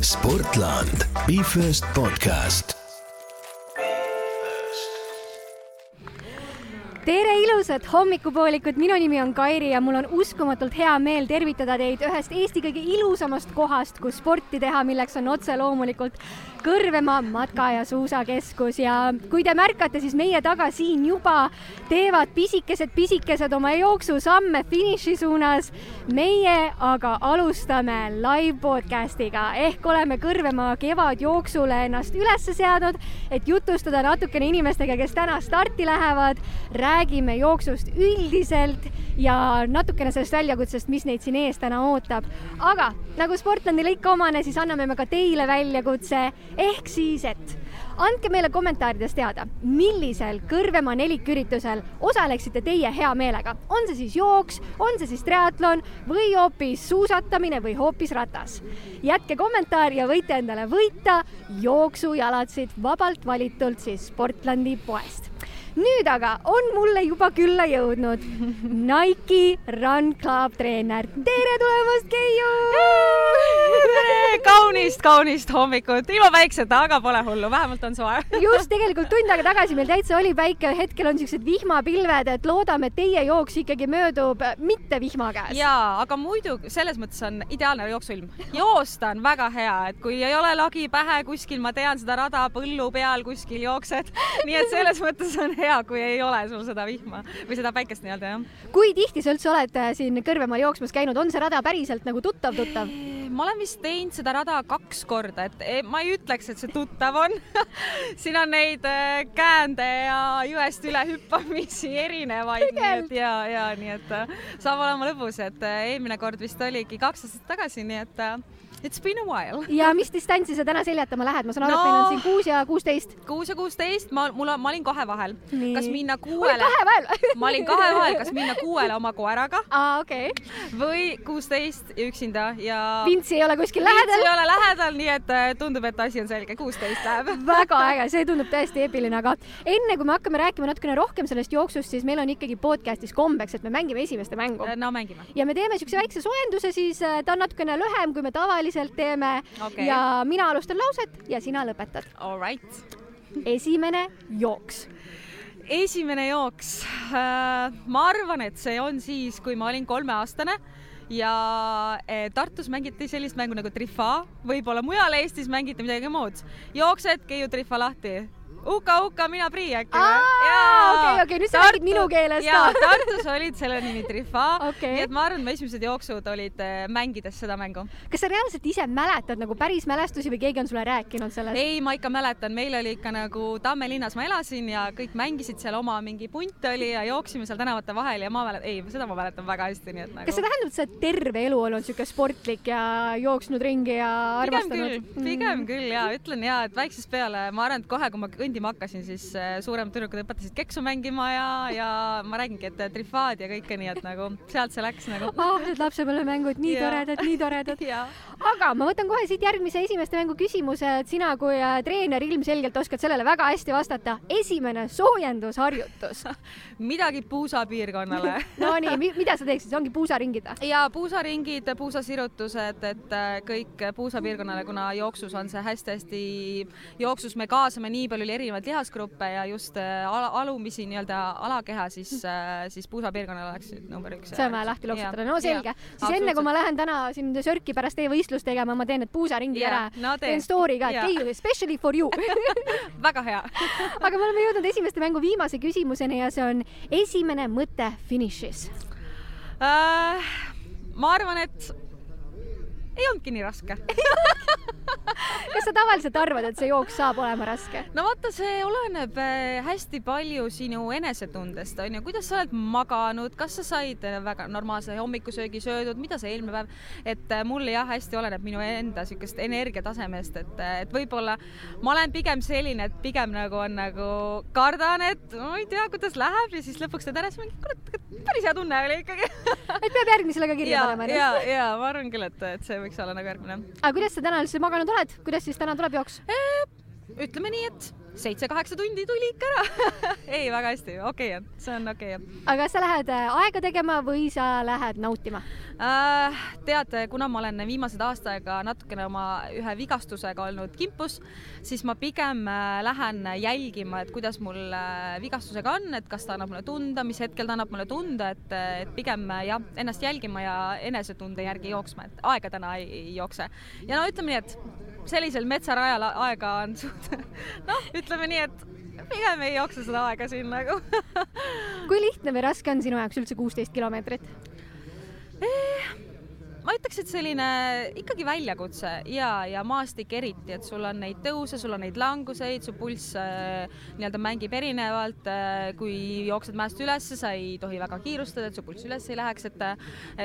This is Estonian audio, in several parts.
Sportland, Be First podcast. Tere ilusat hommikupoolikut, minu nimi on Kairi ja mul on uskumatult hea meel tervitada teid ühest Eesti kõige ilusamast kohast, kus sporti teha, milleks on otse loomulikult Kõrvemaa matka- ja suusakeskus ja kui te märkate, siis meie taga siin juba teevad pisikesed-pisikesed oma jooksusamme finiši suunas. meie aga alustame live podcast'iga ehk oleme Kõrvemaa kevadjooksule ennast üles seadnud, et jutustada natukene inimestega, kes täna starti lähevad. Räägime jooksust üldiselt ja natukene sellest väljakutsest, mis neid siin ees täna ootab. aga nagu Sportlandile ikka omane, siis anname me ka teile väljakutse ehk siis, et andke meile kommentaarides teada, millisel Kõrvemaa neliküritusel osaleksite teie hea meelega. on see siis jooks, on see siis triatlon või hoopis suusatamine või hoopis ratas. jätke kommentaar ja võite endale võita jooksujalatsid vabalt valitult siis Sportlandi poest nüüd aga on mulle juba külla jõudnud Nike Run Club treener. tere tulemast, Keiu! kaunist, kaunist hommikut, ilma päikseta, aga pole hullu, vähemalt on soe. just, tegelikult tund aega tagasi meil täitsa oli päike, hetkel on siuksed vihmapilved, et loodame, et teie jooks ikkagi möödub mitte vihma käes. jaa, aga muidu selles mõttes on ideaalne jooksuilm. joosta on väga hea, et kui ei ole lagi pähe kuskil, ma tean seda rada põllu peal kuskil jooksed, nii et selles mõttes on hea, kui ei ole sul seda vihma või seda päikest nii-öelda, jah. kui tihti sa üldse oled äh, siin Kõrvemaal jooksmas käinud, on see rada päriselt nagu tuttav-tuttav? ma olen vist teinud seda rada kaks korda, et ma ei ütleks, et see tuttav on siin on neid äh, käände ja jõest üle hüppamisi erinevaid, nii et ja, ja nii et äh, saab olema lõbus, et eelmine kord vist oligi kaks aastat tagasi, nii et It's been a while. ja mis distantsi sa täna seljatama lähed, ma saan aru no,, et meil on siin kuus ja kuusteist. kuus ja kuusteist, ma, mul on, ma olin kahe vahel. kas minna kuuele? kahe vahel ma olin kahe vahel, kas minna kuuele oma koeraga. aa, okei okay.. või kuusteist ja üksinda ja. Vintsi ei ole kuskil lähedal. Vintsi ei ole lähedal, nii et äh, tundub, et asi on selge, kuusteist läheb väga äge, see tundub täiesti eepiline, aga enne kui me hakkame rääkima natukene rohkem sellest jooksust, siis meil on ikkagi podcast'is kombeks, et me mängime esimeste mängu. no mängime. ja me teeme siukse väikse soojenduse, siis äh, ta on natukene lühem, kui me tavaliselt teeme okay. ja mina alustan lauset ja sina lõpetad. All right. esimene jooks esimene jooks. Äh, ma arvan, et see on siis, kui ma olin kolmeaastane ja eh, Tartus mängiti sellist mängu nagu Trifa, võib-olla mujal Eestis mängiti midagi muud. jooksed, keiu Trifa lahti Uka-Uka, mina Prii äkki või? okei, okei, nüüd sa räägid minu keeles ka. Tartus olid selle nimi Trifa okay.. nii et ma arvan, et mu esimesed jooksud olid äh, mängides seda mängu. kas sa reaalselt ise mäletad nagu päris mälestusi või keegi on sulle rääkinud sellest? ei, ma ikka mäletan, meil oli ikka nagu Tamme linnas ma elasin ja kõik mängisid seal oma mingi punt oli ja jooksime seal tänavate vahel ja ma mäletan, ei, seda ma mäletan väga hästi, nii et nagu. kas see tähendab, et sa oled terve elu olnud siuke sportlik ja jooksnud ringi ja armastanud? pigem küll, pigem mm. küll ja ütlen ja, et väiksest peale ma arvan, et kohe, kui ma kõndima hakkasin, siis äh, suuremad tüdrukud õpetasid keksu mängima ja, ja ma räägingi, et trifaad ja kõike, nii et nagu sealt see läks nagu. oh, need lapsepõlvemängud, nii toredad, nii toredad aga ma võtan kohe siit järgmise esimeste mängu küsimuse, et sina kui äh, treener ilmselgelt oskad sellele väga hästi vastata. esimene soojendusharjutus midagi puusapiirkonnale Nonii, mida sa teeksid, see ongi puusaringid või? ja puusaringid, puusasirutused, et äh, kõik puusapiirkonnale, kuna jooksus on see hästi-hästi, jooksus me kaasame nii palju erinevaid lihasgruppe ja just äh, ala, alumisi nii-öelda alakeha, siis, siis puusapiirkonnale oleks number üks. see on vaja lahti loksutada, no selge. siis enne kui ma lähen täna siin sörki pärast teie võistlust tegema, ma teen need puusaringid ära no,. teen story ka, et Keiu, especially for you väga hea aga me oleme jõudnud esimeste mängu viimase küsimuseni ja see on esimene mõte finišis uh,. ma arvan, et ei olnudki nii raske. Kas sa tavaliselt arvad, et see jooks saab olema raske? no vaata, see oleneb äh, hästi palju sinu enesetundest, onju, kuidas sa oled maganud, kas sa said äh, väga normaalse hommikusöögi söödud, mida sa eelmine päev, et äh, mul jah, hästi oleneb minu enda siukest energiatasemest, et, et võib-olla ma olen pigem selline, et pigem nagu on nagu kardan, et ma ei tea, kuidas läheb ja siis lõpuks teed ära, siis mingi kurat, päris hea tunne oli ikkagi. Et peab järgmisele ka kirja panema. ja, ja ma arvan küll, et, et see võiks olla nagu järgmine. aga kuidas sa täna üldse maganud oled, kuidas siis täna tuleb jooks? ütleme nii, et seitse-kaheksa tundi tuli ikka ära ei, väga hästi, okei okay, see on okei okay.. aga kas sa lähed äh, aega tegema või sa lähed nautima äh,? tead, kuna ma olen viimased aasta aega natukene oma ühe vigastusega olnud kimpus, siis ma pigem äh, lähen jälgima, et kuidas mul äh, vigastusega on, et kas ta annab mulle tunda, mis hetkel ta annab mulle tunda, et, et pigem jah, ennast jälgima ja enesetunde järgi jooksma, et aega täna ei, ei jookse. ja no ütleme nii, et sellisel metsarajal aega on suht, noh, ütleme nii, et pigem ei jookse seda aega siin nagu kui lihtne või raske on sinu jaoks üldse kuusteist kilomeetrit eh,? Ütleks, et selline ikkagi väljakutse ja, ja maastik eriti, et sul on neid tõuse, sul on neid languseid, su pulss äh, nii-öelda mängib erinevalt äh,. kui jooksed mäest üles, sa ei tohi väga kiirustada, et su pulss üles ei läheks, et,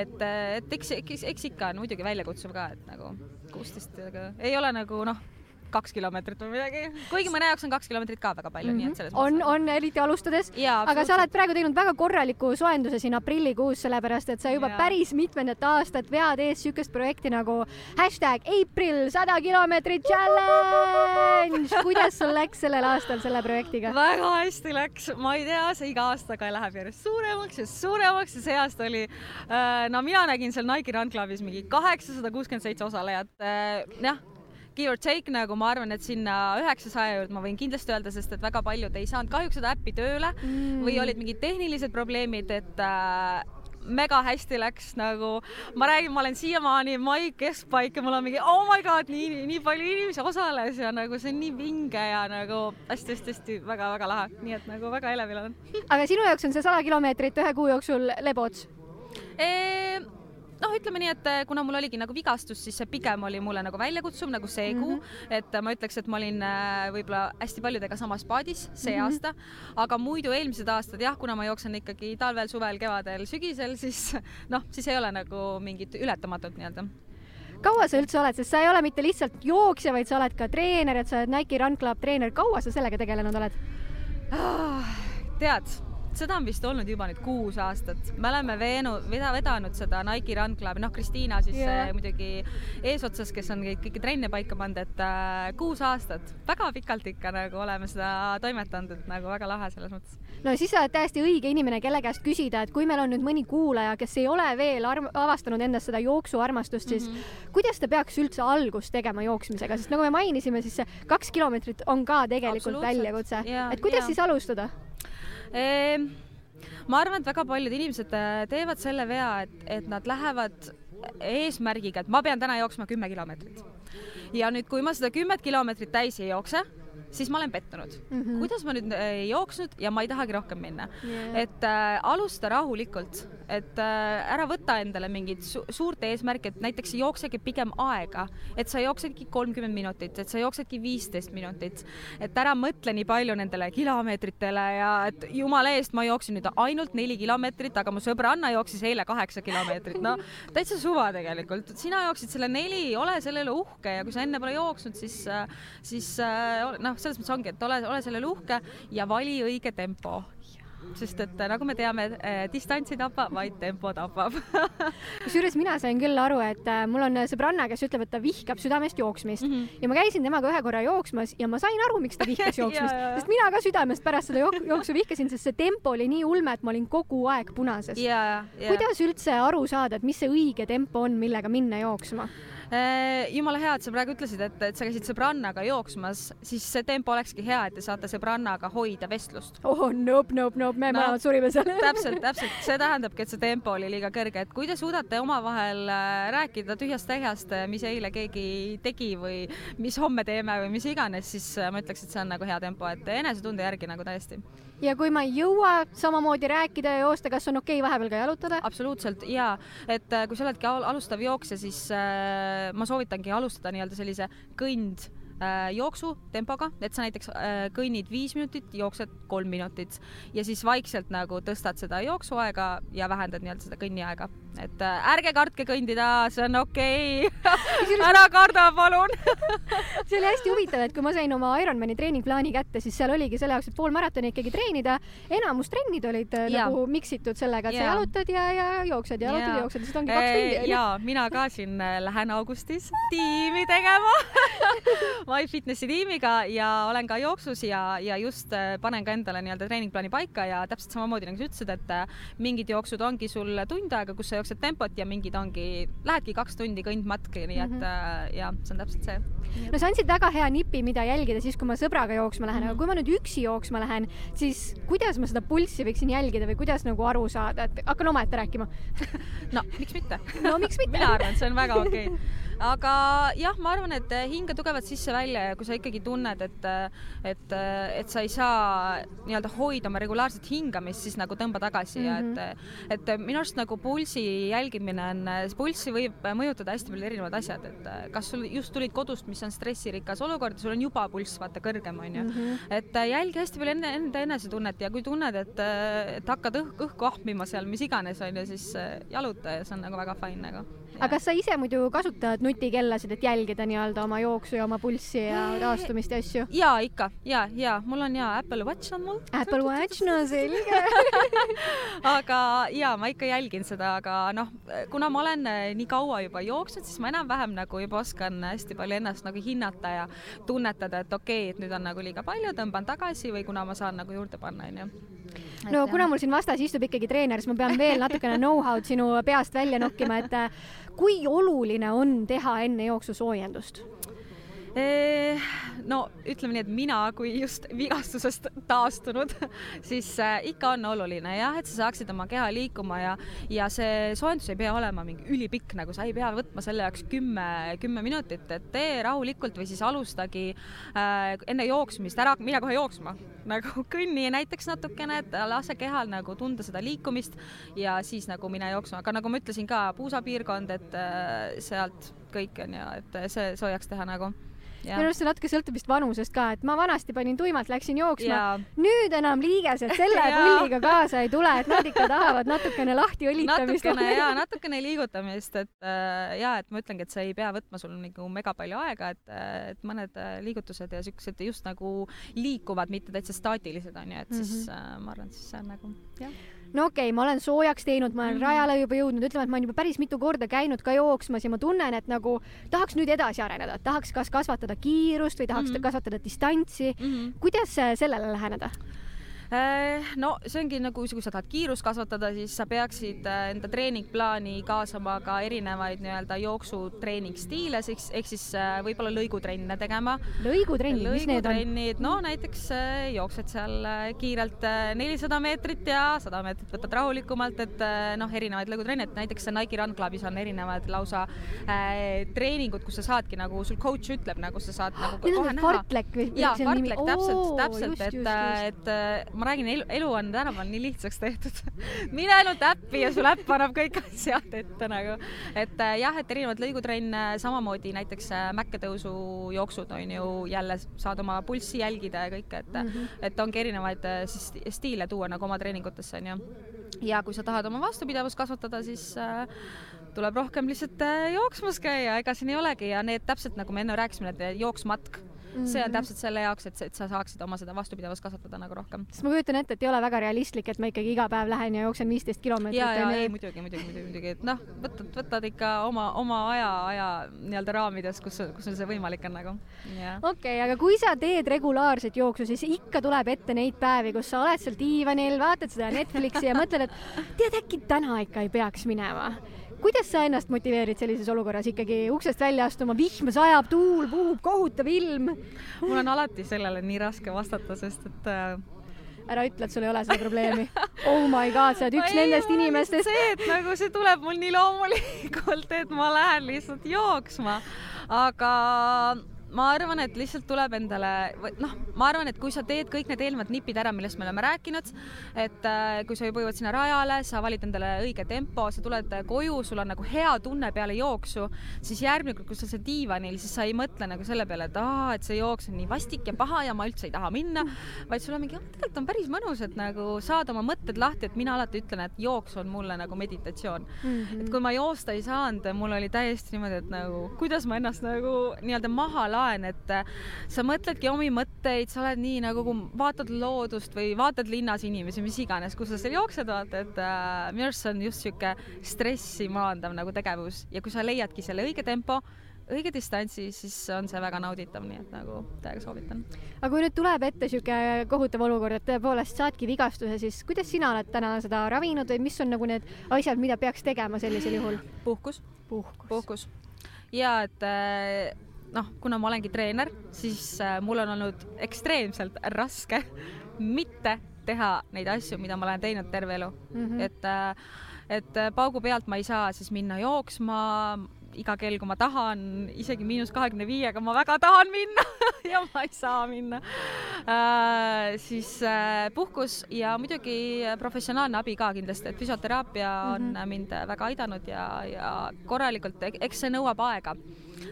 et, et eks, eks, eks ikka on muidugi väljakutsuv ka, et nagu kuusteist, aga ei ole nagu noh kaks kilomeetrit või midagi. kuigi mõne jaoks on kaks kilomeetrit ka väga palju mm, -hmm. nii et selles on, on eriti alustades. aga sa oled praegu teinud väga korraliku soojenduse siin aprillikuus, sellepärast et sa juba ja. päris mitmendat aastat vead ees niisugust projekti nagu hashtag April sada kilomeetrit challenge. kuidas sul läks sellel aastal selle projektiga? väga hästi läks, ma ei tea, see iga aastaga läheb järjest suuremaks ja suuremaks ja see aasta oli äh,, no mina nägin seal Nike Run Clubis mingi kaheksasada kuuskümmend seitse osalejat. Äh, jah give or take nagu ma arvan, et sinna üheksasaja juurde ma võin kindlasti öelda, sest et väga paljud ei saanud kahjuks seda äppi tööle mm. või olid mingid tehnilised probleemid, et äh, mega hästi läks nagu, ma räägin, ma olen siiamaani mai keskpaik ja mul on mingi oh my god, nii, nii palju inimesi osales ja nagu see on nii vinge ja nagu hästi-hästi-hästi väga-väga lahe, nii et nagu väga elevil olen. Aga sinu jaoks on see sada kilomeetrit ühe kuu jooksul lebots? Eee noh, ütleme nii, et eh, kuna mul oligi nagu vigastus, siis see pigem oli mulle nagu väljakutsuv nagu see mm -hmm. kuu, et ma ütleks, et ma olin eh, võib-olla hästi paljudega samas paadis see mm -hmm. aasta, aga muidu eelmised aastad jah, kuna ma jooksen ikkagi talvel, suvel, kevadel, sügisel, siis noh, siis ei ole nagu mingit ületamatut nii-öelda kaua sa üldse oled, sest sa ei ole mitte lihtsalt jooksja, vaid sa oled ka treener, et sa oled Nike Run Club treener, kaua sa sellega tegelenud oled ah,? tead seda on vist olnud juba nüüd kuus aastat. me oleme veenud, veda-, vedanud seda Nike Run Clubi, noh, Kristiina siis yeah. Äh, muidugi eesotsas, kes on kõiki trenne paika pannud, et äh, kuus aastat, väga pikalt ikka nagu oleme seda toimetanud, et nagu väga lahe selles mõttes. no siis sa oled täiesti õige inimene, kelle käest küsida, et kui meil on nüüd mõni kuulaja, kes ei ole veel arm-, avastanud endas seda jooksuarmastust, siis mm -hmm. kuidas ta peaks üldse algust tegema jooksmisega, sest nagu me mainisime, siis see kaks kilomeetrit on ka tegelikult väljakutse, et kuidas ja. siis alustada? Ehm, ma arvan, et väga paljud inimesed äh, teevad selle vea, et, et nad lähevad eesmärgiga, et ma pean täna jooksma kümme kilomeetrit. ja nüüd, kui ma seda kümmet kilomeetrit täis ei jookse, siis ma olen pettunud. Mm. -hmm. kuidas ma nüüd äh, ei jooksnud ja ma ei tahagi rohkem minna. Yeah.. et äh, alusta rahulikult, et äh, ära võta endale mingit su suurt eesmärki, et näiteks jooksegi pigem aega, et sa jooksedki kolmkümmend minutit, et sa jooksedki viisteist minutit, et ära mõtle nii palju nendele kilomeetritele ja et jumala eest, ma jooksin nüüd ainult neli kilomeetrit, aga mu sõbranna jooksis eile kaheksa kilomeetrit, no täitsa suva tegelikult, sina jooksid selle neli, ole selle üle uhke ja kui sa enne pole jooksnud, siis, äh, siis äh, noh, selles mõttes ongi, et ole, ole sellele uhke ja vali õige tempo sest et nagu me teame, eh, distants ei tapa, vaid tempo tapab kusjuures mina sain küll aru, et äh, mul on sõbranna, kes ütleb, et ta vihkab südamest jooksmist mm -hmm. ja ma käisin temaga ühe korra jooksmas ja ma sain aru, miks ta vihkas jooksmist sest mina ka südamest pärast seda jooksu vihkasin, sest see tempo oli nii ulme, et ma olin kogu aeg punases. kuidas üldse aru saada, et mis see õige tempo on, millega minna jooksma? Äh, jumala hea, et sa praegu ütlesid, et, et sa käisid sõbrannaga jooksmas, siis see tempo olekski hea, et te saate sõbrannaga hoida vestlust. oh nope, nope, nope, me mõlemad no, surime seal. täpselt, täpselt, see tähendabki, et see tempo oli liiga kõrge, et kui te suudate omavahel äh, rääkida tühjast-tähjast, äh, mis eile keegi tegi või mis homme teeme või mis iganes, siis ma ütleks, et see on nagu hea tempo, et enesetunde järgi nagu täiesti. Ja kui ma ei jõua samamoodi rääkida ja joosta, kas on okei okay vahepeal ka jalutada? absoluutselt ja et äh, kui sa oledki alustav jooksja, siis äh, ma soovitangi alustada nii-öelda sellise kõnd äh, jooksutempoga, et sa näiteks äh, kõnnid viis minutit, jooksed kolm minutit ja siis vaikselt nagu tõstad seda jooksuaega ja vähendad nii-öelda seda kõnniaega et äh, ärge kartke kõndida, see on okei okay. ära karda, palun see oli hästi huvitav, et kui ma sain oma Ironmani treeningplaani kätte, siis seal oligi selle jaoks, et pool maratoni ikkagi treenida. enamus trennid olid äh, ja. nagu miksitud sellega, et ja. sa jalutad ja, ja jooksed, jalutad ja, ja jooksed, siis ongi kaks tundi. ja mina ka siin äh, lähen augustis tiimi tegema MyFitnessi tiimiga ja olen ka jooksus ja, ja just äh, panen ka endale nii-öelda treeningplaani paika ja täpselt samamoodi nagu sa ütlesid, et äh, mingid jooksud ongi sul tund aega, kus sa jooksed tempot ja mingid ongi, lähedki kaks tundi kõndmatki, nii et mm -hmm. ja see on täpselt see. no sa andsid väga hea nipi, mida jälgida siis, kui ma sõbraga jooksma lähen mm, -hmm. aga kui ma nüüd üksi jooksma lähen, siis kuidas ma seda pulssi võiksin jälgida või kuidas nagu aru saada, et hakkan omaette rääkima no miks mitte no miks mitte mina arvan, et see on väga okei okay aga jah, ma arvan, et hinga tugevalt sisse-välja ja kui sa ikkagi tunned, et, et, et sa ei saa nii-öelda hoida oma regulaarset hingamist, siis nagu tõmba tagasi mm -hmm. ja et, mhm. et minu arust nagu pulsi jälgimine on, pulssi võib mõjutada hästi palju erinevad asjad, et kas sul just tulid kodust, mis on stressirikas olukord, sul on juba pulss vaata kõrgem onju mm, -hmm. et jälgi hästi palju enda, enda enesetunnet ja kui tunned, et, et hakkad õhku, õhku ahmima seal, mis iganes onju, siis jaluta ja see on nagu väga fine nagu aga kas sa ise muidu kasutad nutikellasid, et jälgida nii-öelda oma jooksu ja oma pulssi ja taastumist ja asju? ja ikka. Ja, ja mul on ja Apple Watch on mul. Apple Watch, no selge. aga ja ma ikka jälgin seda, aga noh, kuna ma olen eh, nii kaua juba jooksnud, siis ma enam-vähem nagu juba oskan hästi palju ennast nagu hinnata ja tunnetada, et okei okay,, et nüüd on nagu liiga palju, tõmban tagasi või kuna ma saan nagu juurde panna, onju no kuna mul siin vastas istub ikkagi treener, siis ma pean veel natukene know-how'd sinu peast välja nokkima, et kui oluline on teha enne jooksu soojendust? Eh, no ütleme nii, et mina kui just vigastusest taastunud, siis äh, ikka on oluline jah, et sa saaksid oma keha liikuma ja, ja see soojendus ei pea olema mingi ülipikk, nagu sa ei pea võtma selle jaoks kümme, kümme minutit, et tee rahulikult või siis alustagi äh, enne jooksmist ära, mine kohe jooksma, nagu kõnni näiteks natukene, et lase kehal nagu tunda seda liikumist ja siis nagu mine jooksma, aga nagu ma ütlesin ka, puusapiirkond, et äh, sealt kõik on ju, et see soojaks teha nagu minu arust see natuke sõltub vist vanusest ka, et ma vanasti panin tuimalt, läksin jooksma, nüüd enam liigesed selle pulliga kaasa ei tule, et nad ikka tahavad natukene lahti õlitamist. natukene ja natukene liigutamist, et äh, ja et ma ütlengi, et see ei pea võtma sul nagu mega palju aega, et, äh, et mõned äh, liigutused ja siuksed just nagu liikuvad, mitte täitsa staatilised onju, et siis mm -hmm. äh, ma arvan, siis see on nagu jah no okei okay,, ma olen soojaks teinud, ma olen mm. rajale juba jõudnud, ütleme, et ma olen juba päris mitu korda käinud ka jooksmas ja ma tunnen, et nagu tahaks nüüd edasi areneda, tahaks kas kasvatada kiirust või tahaks mm -hmm. kasvatada distantsi mm. -hmm. kuidas sellele läheneda? Äh, no see ongi nagu, kui sa tahad kiirust kasvatada, siis sa peaksid äh, enda treeningplaani kaasama ka erinevaid nii-öelda jooksutreeningstiile, ehk siis äh, võib-olla lõigutrenne tegema. lõigutrennid, mis need on? no näiteks jooksed seal kiirelt nelisada meetrit ja sada meetrit võtad rahulikumalt, et noh, erinevaid lõigutrenne, et näiteks Nike Run Clubis on erinevad lausa äh, treeningud, kus sa saadki nagu sul coach ütleb, nagu sa saad nagu kohe näha. fartlek või? jaa, fartlek, täpselt, täpselt, et, et ma ma räägin, elu, elu on tänapäeval nii lihtsaks tehtud mine ainult äppi ja sul äpp annab kõik asjad ette nagu. et äh, jah, et erinevad lõigutrenne, samamoodi näiteks äh, mäkketõusu jooksud on ju jälle saad oma pulssi jälgida ja kõike, et mm, -hmm. et ongi erinevaid äh, siis stiile tuua nagu oma treeningutesse on ju. ja kui sa tahad oma vastupidavust kasvatada, siis äh, tuleb rohkem lihtsalt jooksmas käia, ega siin ei olegi ja need täpselt nagu me enne rääkisime, need jooksmatk Mm -hmm. see on mhm. täpselt selle jaoks, et, et sa saaksid oma seda vastupidavust kasvatada nagu rohkem. sest ma kujutan ette, et ei ole väga realistlik, et ma ikkagi iga päev lähen ja jooksen viisteist kilomeetrit. ja, ja ei muidugi, muidugi, muidugi, muidugi, et noh, võtad, võtad ikka oma, oma aja, aja nii-öelda raamides, kus, kus sul see võimalik on nagu. okei aga kui sa teed regulaarset jooksu, siis ikka tuleb ette neid päevi, kus sa oled seal diivanil, vaatad seda Netflixi ja mõtled, et tead, äkki täna ikka ei peaks minema kuidas sa ennast motiveerid sellises olukorras ikkagi uksest välja astuma, vihm sajab, tuul puhub, kohutav ilm? mul on alati sellele nii raske vastata, sest et äh, ära ütle, et sul ei ole seda probleemi. Oh my god, sa oled üks ei, nendest inimestest. see, et nagu see tuleb mul nii loomulikult, et ma lähen lihtsalt jooksma, aga ma arvan, et lihtsalt tuleb endale, noh, ma arvan, et kui sa teed kõik need eelnevad nipid ära, millest me oleme rääkinud, et äh, kui sa juba jõuad sinna rajale, sa valid endale õige tempo, sa tuled koju, sul on nagu hea tunne peale jooksu, siis järgmine kord, kui sa oled diivanil, siis sa ei mõtle nagu selle peale, et aa, et see jooks on nii vastik ja paha ja ma üldse ei taha minna, vaid sul on mingi, tegelikult on päris mõnus, et nagu saada oma mõtted lahti, et mina alati ütlen, et jooks on mulle nagu meditatsioon mm. -hmm. et kui ma joosta ei saanud, mul oli täiesti niimoodi, et nagu kuidas ma ennast nagu nii-öelda maha laen laen, et äh, sa mõtledki omi mõtteid, sa oled nii nagu vaatad loodust või vaatad linnas inimesi, mis iganes, kus sa seal jooksed, vaata, et äh, minu arust see on just sihuke stressi maandav nagu tegevus ja kui sa leiadki selle õige tempo, õige distantsi, siis on see väga nauditav, nii et nagu täiega soovitan. aga kui nüüd tuleb ette niisugune kohutav olukord, et tõepoolest saadki vigastuse, siis kuidas sina oled täna seda ravinud või mis on nagu need asjad, mida peaks tegema sellisel juhul? puhkus. puhkus. puhkus. ja et äh, noh, kuna ma olengi treener, siis äh, mul on olnud ekstreemselt raske mitte teha neid asju, mida ma olen teinud terve elu mm. -hmm. et, et paugu pealt ma ei saa siis minna jooksma iga kell, kui ma tahan, isegi miinus kahekümne viiega ma väga tahan minna ja ma ei saa minna äh,. siis äh, puhkus ja muidugi professionaalne abi ka kindlasti, et füsioteraapia on mm -hmm. mind väga aidanud ja, ja korralikult, eks see nõuab aega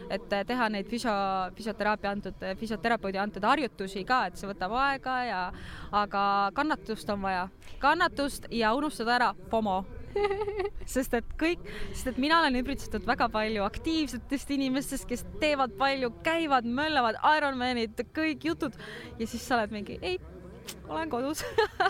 et teha neid füsio, füsioteraapia antud, füsioterapeudi antud harjutusi ka, et see võtab aega ja, aga kannatust on vaja, kannatust ja unustada ära FOMO sest et kõik, sest et mina olen ümbritsetud väga palju aktiivsetest inimestest, kes teevad palju, käivad, möllavad, Ironmanid, kõik jutud. Ja siis sa oled mingi ei, olen kodus.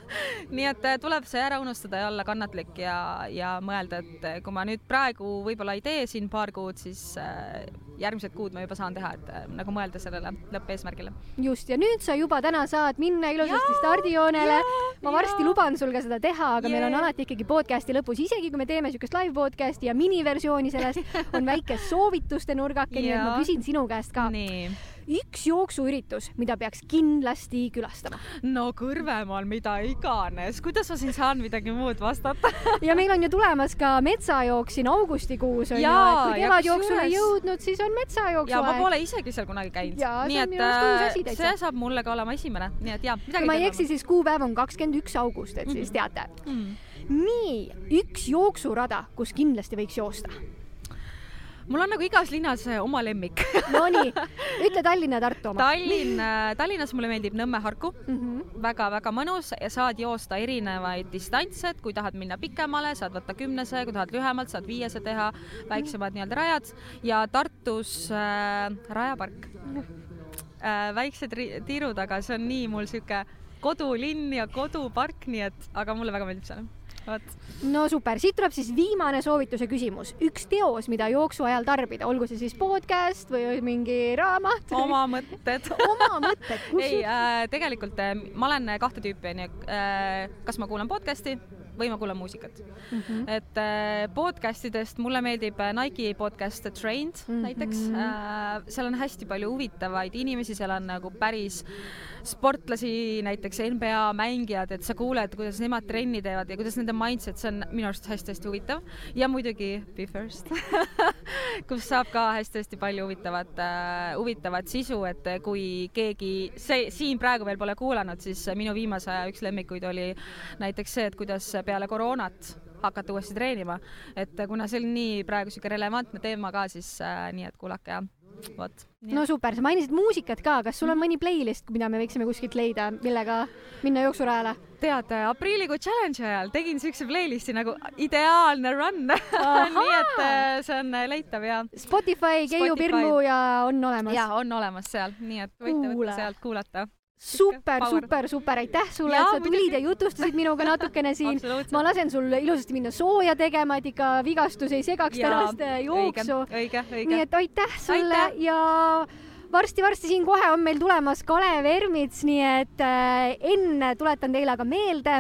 Nii et äh, tuleb see ära unustada ja olla kannatlik ja, ja mõelda, et äh, kui ma nüüd praegu võib-olla ei tee siin paar kuud, siis äh, järgmised kuud ma juba saan teha, et nagu mõelda sellele lõppeesmärgile. just, ja nüüd sa juba täna saad minna ilusasti stardijoonele. ma varsti ja. luban sul ka seda teha, aga yeah. meil on alati ikkagi podcast'i lõpus, isegi kui me teeme niisugust live podcast'i ja miniversiooni sellest, on väike soovituste nurgake, nii et ma küsin sinu käest ka. Üks jooksuüritus, mida peaks kindlasti külastama? no Kõrvemaal mida iganes, kuidas ma siin saan midagi muud vastata ja meil on ju tulemas ka metsajooks siin augustikuus on ju, et kui kevadjooksule ei jõudnud, siis on metsajooksu aeg. ma pole isegi seal kunagi käinud. nii et äh, see saab mulle ka olema esimene, nii et ja. kui ma ei eksi, siis kuupäev on kakskümmend üks august, et siis mhm. teate mm. -hmm. nii, üks jooksurada, kus kindlasti võiks joosta mul on nagu igas linnas äh, oma lemmik Nonii, ütle Tallinna ja Tartu oma. Tallinn, äh, Tallinnas mulle meeldib Nõmme Harku mm -hmm., väga-väga mõnus ja saad joosta erinevaid distantse, et kui tahad minna pikemale, saad võtta kümnese, kui tahad lühemalt, saad viiese teha, väiksemad nii-öelda rajad ja Tartus äh, rajapark äh,. väiksed tiirud, aga see on nii mul sihuke kodulinn ja kodupark, nii et, aga mulle väga meeldib seal no super, siit tuleb siis viimane soovituse küsimus. üks teos, mida jooksu ajal tarbida, olgu see siis podcast või mingi raamat. oma mõtted oma mõtted. ei äh,, tegelikult äh, ma olen kahte tüüpi onju äh,. kas ma kuulan podcast'i või ma kuulan muusikat mm. -hmm. et äh, podcast idest mulle meeldib äh, Nike podcast The Trained mm -hmm. näiteks äh,. seal on hästi palju huvitavaid inimesi, seal on nagu päris sportlasi, näiteks NBA mängijad, et sa kuuled, kuidas nemad trenni teevad ja kuidas nende mindset, see on minu arust hästi-hästi huvitav. ja muidugi Be First kus saab ka hästi-hästi palju huvitavat äh,, huvitavat sisu, et kui keegi see siin praegu veel pole kuulanud, siis minu viimase aja üks lemmikuid oli näiteks see, et kuidas peale koroonat hakata uuesti treenima. et kuna see on nii praegu sihuke relevantne teema ka, siis äh, nii et kuulake ja vot. no super, sa mainisid muusikat ka, kas sul on mõni playlist, mida me võiksime kuskilt leida, millega minna jooksurajale? tead, aprillikuu challenge'i ajal tegin siukse playlist'i nagu ideaalne run nii et äh, see on äh, leitav ja. Spotify, Keiu Pirmu ja on olemas? ja on olemas seal, nii et võite Kuule. võtta sealt kuulata super, super, super, aitäh sulle, et sa tulid ja jutustasid minuga natukene siin. ma lasen sul ilusasti minna sooja tegema, et ikka vigastus ei segaks tänast äh, jooksu. nii et aitäh sulle aitäh. ja varsti-varsti siin kohe on meil tulemas Kalev Ermits, nii et äh, enne tuletan teile aga meelde,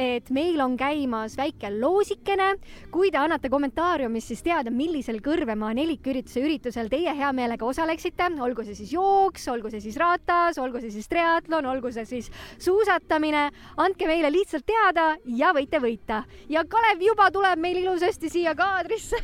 et meil on käimas väike loosikene. kui te annate kommentaariumis siis teada, millisel Kõrvemaa nelikürituse üritusel teie hea meelega osaleksite, olgu see siis jooks, olgu see siis ratas, olgu see siis triatlon, olgu see siis suusatamine, andke meile lihtsalt teada ja võite võita. ja Kalev juba tuleb meil ilusasti siia kaadrisse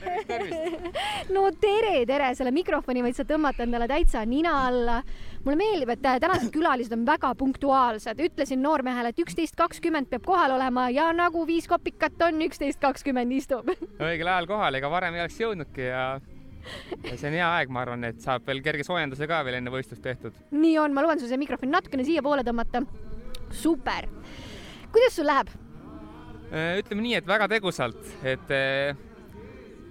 no tere, tere, selle mikrofoni võid sa tõmmata endale täitsa nina nina alla. mulle meeldib, et äh, tänased külalised on väga punktuaalsed, ütlesin noormehele, et üksteist kakskümmend peab kohal olema ja nagu viis kopikat on, üksteist kakskümmend istub õigel ajal kohal, ega varem ei oleks jõudnudki ja ja see on hea aeg, ma arvan, et saab veel kerge soojenduse ka veel enne võistlust tehtud. nii on, ma luban sul see mikrofon natukene siiapoole tõmmata. super. kuidas sul läheb? Äh, ütleme nii, et väga tegusalt, et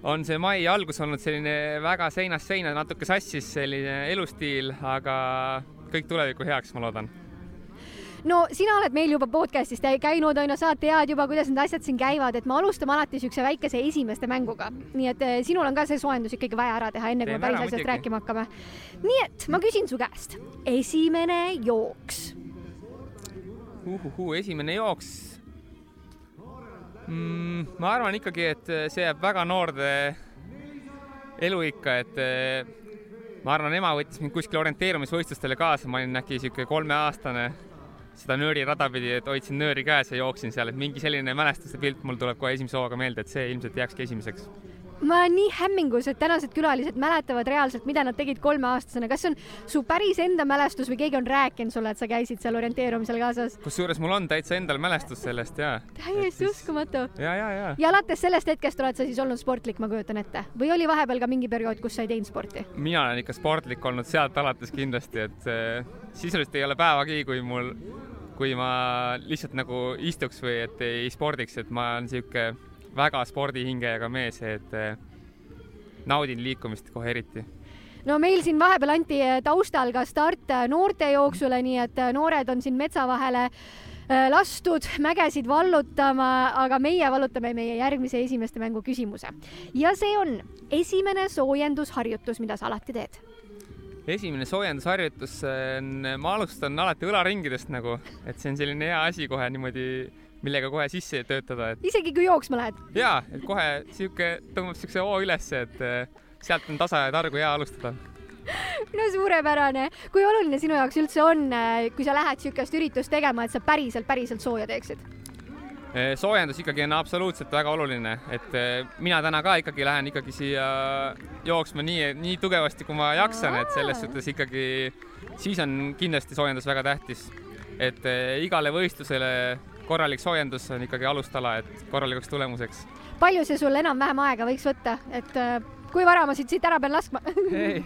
on see mai algus olnud selline väga seinast seina, natuke sassis selline elustiil, aga kõik tuleviku heaks, ma loodan no sina oled meil juba podcast'is käinud, on ju, sa tead juba, kuidas need asjad siin käivad, et me alustame alati niisuguse väikese esimeste mänguga. nii et eh, sinul on ka see soojendus ikkagi vaja ära teha, enne kui me päris asjast rääkima hakkame. nii et ma küsin su käest, esimene jooks. uhuhuu, esimene jooks mm,. ma arvan ikkagi, et see jääb väga noorde eluikka, et eh, ma arvan, ema võttis mind kuskile orienteerumisvõistlustele kaasa, ma olin äkki sihuke kolmeaastane, seda nöörirada pidi, et hoidsin nööri käes ja jooksin seal, et mingi selline mälestuste pilt mul tuleb kohe esimese hooga meelde, et see ilmselt jääkski esimeseks ma olen nii hämmingus, et tänased külalised mäletavad reaalselt, mida nad tegid kolmeaastasena. kas see on su päris enda mälestus või keegi on rääkinud sulle, et sa käisid seal orienteerumisel kaasas? kusjuures mul on täitsa endal mälestus sellest ja. täiesti siis... uskumatu. ja, ja, ja. ja alates sellest hetkest oled sa siis olnud sportlik, ma kujutan ette, või oli vahepeal ka mingi periood, kus sa ei teinud sporti? mina olen ikka sportlik olnud sealt alates kindlasti, et äh, sisuliselt ei ole päevagi, kui mul, kui ma lihtsalt nagu istuks või et ei spordiks, et ma olen sihuke väga spordihingega mees, et äh, naudin liikumist kohe eriti no meil siin vahepeal anti eh, taustal ka start eh, noortejooksule, nii et eh, noored on siin metsa vahele lastud mägesid vallutama, aga meie vallutame meie järgmise esimeste mängu küsimuse. ja see on esimene soojendusharjutus, mida sa alati teed. esimene soojendusharjutus on, ma alustan alati õlaringidest nagu, et see on selline hea asi kohe niimoodi millega kohe sisse töötada, et isegi kui jooksma lähed? jaa, et kohe sihuke, tõmbab siukse hoo ülesse, et eh, sealt on tasa ja targu hea alustada. no suurepärane. kui oluline sinu jaoks üldse on, eh, kui sa lähed niisugust üritust tegema, et sa päriselt, päriselt sooja teeksid? Eh, soojendus ikkagi on absoluutselt väga oluline, et mina täna ka ikkagi lähen ikkagi siia jooksma nii, nii tugevasti, kui ma jaksan, et selles suhtes ikkagi siis on kindlasti soojendus väga tähtis. et igale võistlusele korralik soojendus on ikkagi alustala, et korralikuks tulemuseks. palju see sul enam-vähem aega võiks võtta, et äh, kui vara ma siit, siit ära pean laskma? Ei,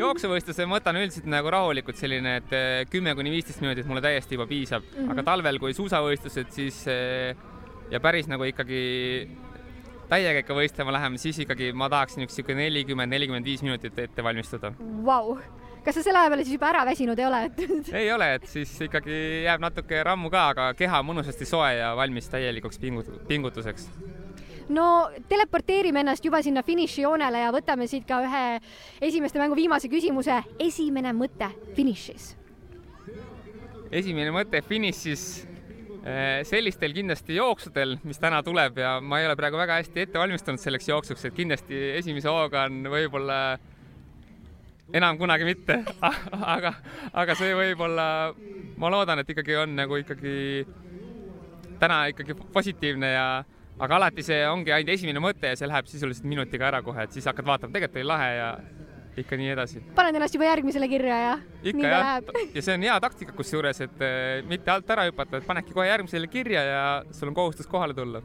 jooksuvõistluse ma võtan üldiselt nagu rahulikult selline, et äh, kümme kuni viisteist minutit mulle täiesti juba piisab. Mm, -hmm. aga talvel, kui suusavõistlused, siis äh, ja päris nagu ikkagi täiega võistlema läheme, siis ikkagi ma tahaksin üks sihuke nelikümmend, nelikümmend viis minutit ette valmistuda. Wow kas sa selle aja peale siis juba ära väsinud ei ole ei ole, et siis ikkagi jääb natuke rammu ka, aga keha on mõnusasti soe ja valmis täielikuks pingut-, pingutuseks. no teleporteerime ennast juba sinna finišijoonele ja võtame siit ka ühe esimeste mängu viimase küsimuse. esimene mõte finišis? esimene mõte finišis sellistel kindlasti jooksudel, mis täna tuleb ja ma ei ole praegu väga hästi ette valmistunud selleks jooksuks, et kindlasti esimese hooga on võib-olla enam kunagi mitte. Aga, aga see võib-olla, ma loodan, et ikkagi on nagu ikkagi täna ikkagi positiivne ja aga alati see ongi ainult esimene mõte ja see läheb sisuliselt minutiga ära kohe, et siis hakkad vaatama, tegelikult oli lahe ja ikka nii edasi. paned ennast juba järgmisele kirja ja ikka jah, ja see on hea taktika kusjuures, et äh, mitte alt ära hüpata, et panedki kohe järgmisele kirja ja sul on kohustus kohale tulla.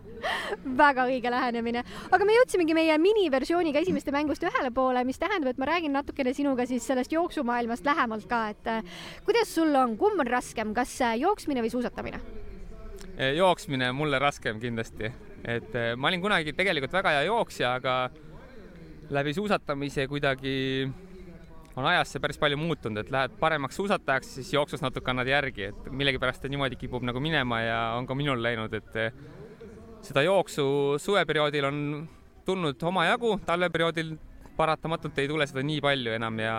Väga õige lähenemine, aga me jõudsimegi meie miniversiooniga esimeste mängust ühele poole, mis tähendab, et ma räägin natukene sinuga siis sellest jooksumaailmast lähemalt ka, et äh, kuidas sul on, kumb on raskem, kas äh, jooksmine või suusatamine? jooksmine mulle raskem kindlasti, et ma olin kunagi tegelikult väga hea jooksja, aga läbi suusatamise kuidagi on ajas see päris palju muutunud, et lähed paremaks suusatajaks, siis jooksus natuke annad järgi, et millegipärast ta niimoodi kipub nagu minema ja on ka minul läinud, et seda jooksu suveperioodil on tulnud omajagu, talveperioodil paratamatult ei tule seda nii palju enam ja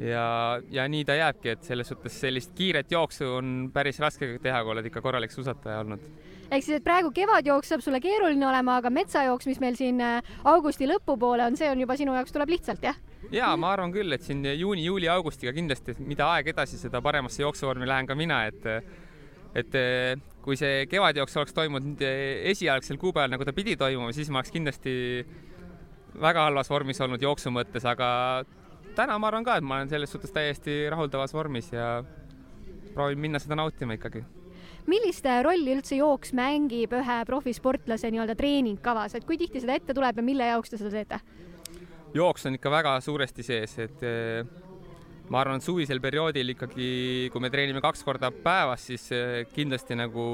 ja, ja nii ta jääbki, et selles suhtes sellist kiiret jooksu on päris raske teha, kui oled ikka korralik suusataja olnud. Ehk siis, et praegu kevadjooks saab sulle keeruline olema, aga metsajooks, mis meil siin äh, augusti lõpupoole on, see on juba sinu jaoks tuleb lihtsalt, jah? ja ma arvan küll, et siin juuni, juuli, augustiga kindlasti, mida aeg edasi, seda paremasse jooksuvormi lähen ka mina, et et kui see kevadjooks oleks toimunud esialgsel kuupäeval, nagu ta pidi toimuma, siis ma oleks kindlasti väga halvas vormis olnud jooksu mõttes, aga täna ma arvan ka, et ma olen selles suhtes täiesti rahuldavas vormis ja proovin minna seda nautima ikkagi. Millist rolli üldse jooks mängib ühe profisportlase nii-öelda treeningkavas, et kui tihti seda ette tuleb ja mille jaoks te seda teete? jooks on ikka väga suuresti sees, et eh, ma arvan, et suvisel perioodil ikkagi, kui me treenime kaks korda päevas, siis eh, kindlasti nagu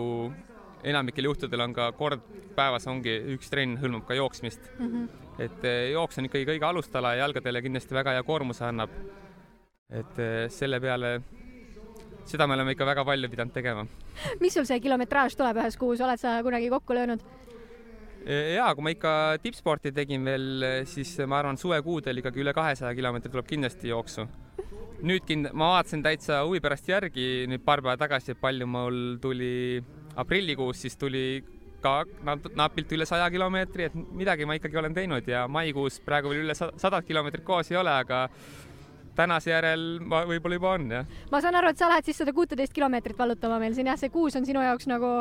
enamikel juhtudel on ka kord päevas ongi üks trenn hõlmab ka jooksmist mm. -hmm. et jooks on ikkagi kõige alustala ja jalgadele kindlasti väga hea koormuse annab. et selle peale seda me oleme ikka väga palju pidanud tegema. mis sul see kilometraaž tuleb ühes kuus, oled sa kunagi kokku löönud? ja kui ma ikka tippsporti tegin veel, siis ma arvan, suvekuudel ikkagi üle kahesaja kilomeetri tuleb kindlasti jooksu. nüüd kind-, ma vaatasin täitsa huvi pärast järgi nüüd paar päeva tagasi, palju mul tuli aprillikuus, siis tuli ka napilt üle saja kilomeetri, et midagi ma ikkagi olen teinud ja maikuus praegu veel üle sadat kilomeetrit koos ei ole, aga tänase järel ma võib-olla juba on, jah. ma saan aru, et sa lähed siis seda kuuteteist kilomeetrit vallutama meil siin jah, see kuus on sinu jaoks nagu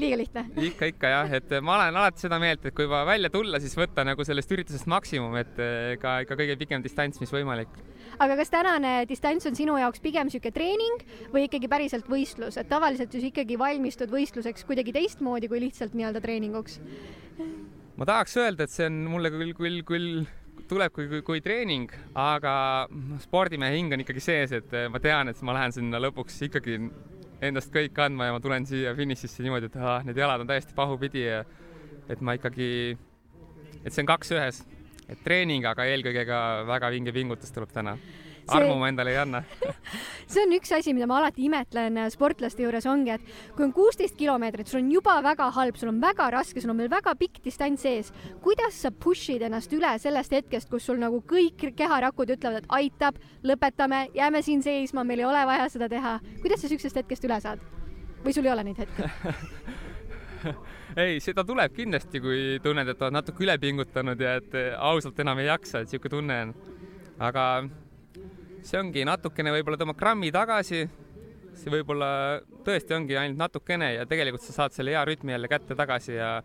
liiga lihtne. ikka, ikka jah, et ma olen alati seda meelt, et kui juba välja tulla, siis võtta nagu sellest üritusest maksimum, et eh, ka ikka kõige pikem distants, mis võimalik. aga kas tänane distants on sinu jaoks pigem niisugune treening või ikkagi päriselt võistlus, et tavaliselt ju ikkagi valmistud võistluseks kuidagi teistmoodi kui lihtsalt nii-öelda treeninguks? ma tahaks öelda, et see on mulle küll, küll, küll tuleb kui, kui, kui treening, aga spordimehe hing on ikkagi sees, et ma tean, et ma lähen sinna lõpuks ikkagi endast kõik andma ja ma tulen siia finišisse niimoodi, et ah, need jalad on täiesti pahupidi ja et ma ikkagi, et see on kaks ühes, et treening, aga eelkõige ka väga vinge pingutus tuleb täna armu ma endale ei anna see on üks asi, mida ma alati imetlen äh, sportlaste juures ongi, et kui on kuusteist kilomeetrit, sul on juba väga halb, sul on väga raske, sul on veel väga pikk distants ees. kuidas sa push'id ennast üle sellest hetkest, kus sul nagu kõik keharakud ütlevad, et aitab, lõpetame, jääme siin seisma, meil ei ole vaja seda teha. kuidas sa siuksest hetkest üle saad? või sul ei ole neid hetki ei, seda tuleb kindlasti, kui tunned, et oled natuke üle pingutanud ja et äh, ausalt enam ei jaksa, et sihuke tunne on. aga see ongi natukene võib-olla tõmbad grammi tagasi, see võib-olla tõesti ongi ainult natukene ja tegelikult sa saad selle hea rütmi jälle kätte tagasi ja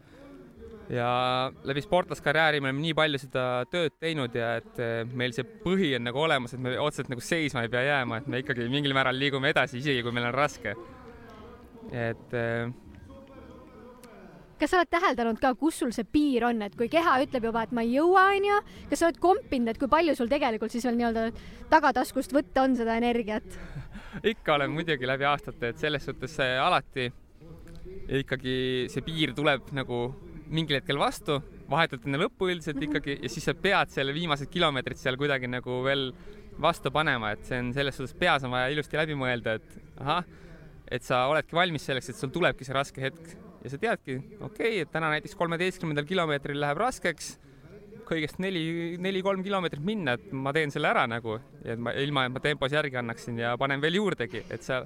ja läbi sportlaskarjääri me oleme nii palju seda tööd teinud ja et eh, meil see põhi on nagu olemas, et me otseselt nagu seisma ei pea jääma, et me ikkagi mingil määral liigume edasi, isegi kui meil on raske. et äh, kas sa oled täheldanud ka, kus sul see piir on, et kui keha ütleb juba, et ma ei jõua, onju, kas sa oled kompinud, et kui palju sul tegelikult siis veel nii-öelda tagataskust võtta on seda energiat ikka olen muidugi läbi aastate, et selles suhtes alati ikkagi see piir tuleb nagu mingil hetkel vastu, vahetult enne lõppu üldiselt mhm. ikkagi ja siis sa pead selle viimased kilomeetrid seal kuidagi nagu veel vastu panema, et see on selles suhtes peas on vaja ilusti läbi mõelda, et ahah, et sa oledki valmis selleks, et sul tulebki see raske hetk ja sa teadki, okei okay,, et täna näiteks kolmeteistkümnendal kilomeetril läheb raskeks, kõigest neli, neli-kolm kilomeetrit minna, et ma teen selle ära nagu, et ma ilma, et ma tempos järgi annaksin ja panen veel juurdegi, et seal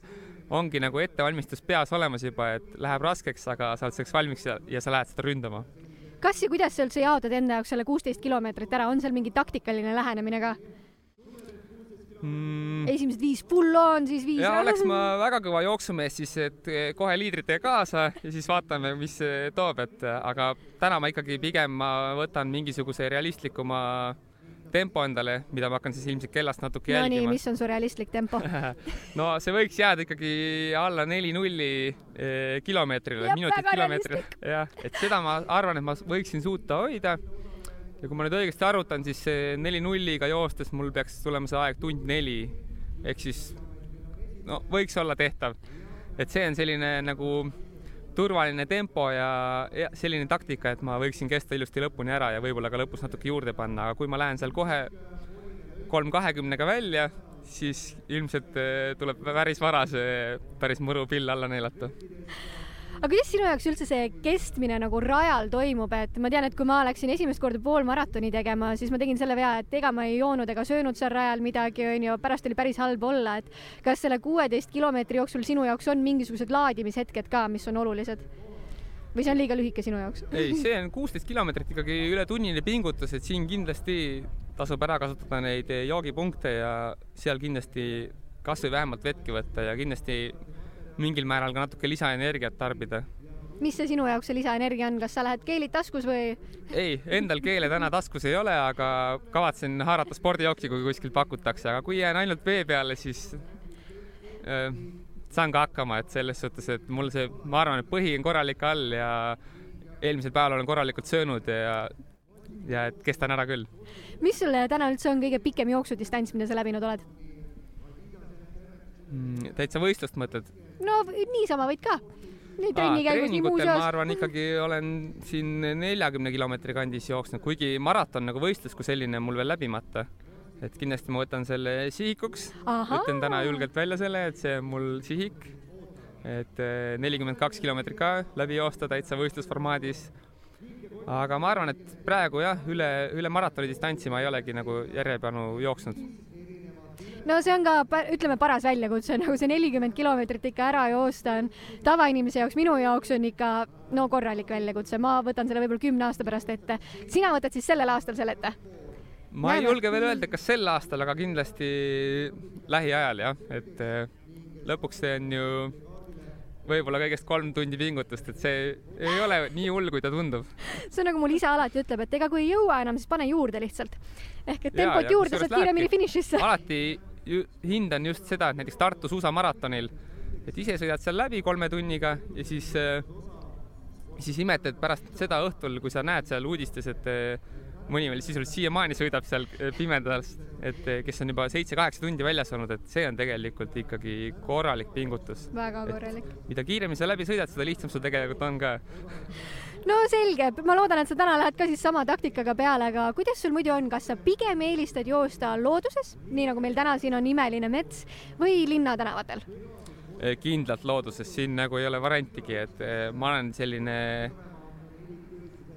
ongi nagu ettevalmistus peas olemas juba, et läheb raskeks, aga sa oled selleks valmis ja, ja sa lähed seda ründama. kas ja kuidas sa üldse jaotad enda jaoks selle kuusteist kilomeetrit ära, on seal mingi taktikaline lähenemine ka? Mm.. esimesed viis full on, siis viis. ja oleks ma väga kõva jooksumees, siis et eh, kohe liidritega kaasa ja siis vaatame, mis toob, et aga täna ma ikkagi pigem ma võtan mingisuguse realistlikuma tempo endale, mida ma hakkan siis ilmselt kellast natuke no jälgima. nii, mis on su realistlik tempo no see võiks jääda ikkagi alla neli nulli eh, kilomeetrile, minutit kilomeetrile. jah, et seda ma arvan, et ma võiksin suuta hoida ja kui ma nüüd õigesti arvutan, siis neli nulliga joostes mul peaks tulema see aeg tund neli. Ehk siis no võiks olla tehtav. et see on selline nagu turvaline tempo ja, ja selline taktika, et ma võiksin kesta ilusti lõpuni ära ja võib-olla ka lõpus natuke juurde panna, aga kui ma lähen seal kohe kolm kahekümnega välja, siis ilmselt eh, tuleb päris vara see päris mõru pill alla neelata aga kuidas sinu jaoks üldse see kestmine nagu rajal toimub, et ma tean, et kui ma läksin esimest korda poolmaratoni tegema, siis ma tegin selle vea, et ega ma ei joonud ega söönud seal rajal midagi, onju, pärast oli päris halb olla, et kas selle kuueteist kilomeetri jooksul sinu jaoks on mingisugused laadimishetked ka, mis on olulised? või see on liiga lühike sinu jaoks? ei, see on kuusteist kilomeetrit ikkagi üle tunnine pingutus, et siin kindlasti tasub ära kasutada neid joogipunkte ja seal kindlasti kasvõi vähemalt vettki võtta ja kindlasti mingil määral ka natuke lisaenergiat tarbida. mis see sinu jaoks see lisaenergia on, kas sa lähed keelid taskus või? ei, endal keele täna taskus ei ole, aga kavatsen haarata spordijooki, kui kuskilt pakutakse, aga kui jään ainult vee peale, siis äh, saan ka hakkama, et selles suhtes, et mul see, ma arvan, et põhi on korralik all ja eelmisel päeval olen korralikult söönud ja ja et kestan ära küll. mis sul täna üldse on kõige pikem jooksudistants, mida sa läbinud oled mm,? täitsa võistlust mõtled? no niisama võid ka. nii trenni käigus, nii muus jaos. ma arvan ikkagi olen siin neljakümne kilomeetri kandis jooksnud, kuigi maraton nagu võistlus kui selline on mul veel läbimata. et kindlasti ma võtan selle sihikuks, ütlen täna julgelt välja selle, et see on mul sihik, et eh, nelikümmend kaks kilomeetrit ka läbi joosta täitsa võistlusformaadis. aga ma arvan, et praegu jah, üle, üle maratoni distantsi ma ei olegi nagu järjepanu jooksnud no see on ka, ütleme, paras väljakutse, nagu see nelikümmend kilomeetrit ikka ära joosta on tavainimese jaoks, minu jaoks on ikka no korralik väljakutse, ma võtan selle võib-olla kümne aasta pärast ette. sina võtad siis sellel aastal selle ette? ma ei julge veel öelda, kas sel aastal, aga kindlasti lähiajal jah, et eh, lõpuks see on ju võib-olla kõigest kolm tundi pingutust, et see ei ole nii hull, kui ta tundub. see on nagu mul isa alati ütleb, et ega kui ei jõua enam, siis pane juurde lihtsalt. ehk et tempot ja, juurde, saad kiiremini finišisse. alati ju, hindan just seda, et näiteks Tartu suusamaratonil, et ise sõidad seal läbi kolme tunniga ja siis, siis imetled pärast seda õhtul, kui sa näed seal uudistes, et mõni veel sisuliselt siiamaani sõidab seal eh, pimedas, et kes on juba seitse-kaheksa tundi väljas olnud, et see on tegelikult ikkagi korralik pingutus. väga korralik. mida kiiremini sa läbi sõidad, seda lihtsam sul tegelikult on ka. no selge, ma loodan, et sa täna lähed ka siis sama taktikaga peale, aga kuidas sul muidu on, kas sa pigem eelistad joosta looduses, nii nagu meil täna siin on imeline mets, või linnatänavatel? Eh, kindlalt looduses, siin nagu ei ole variantigi, et ma olen selline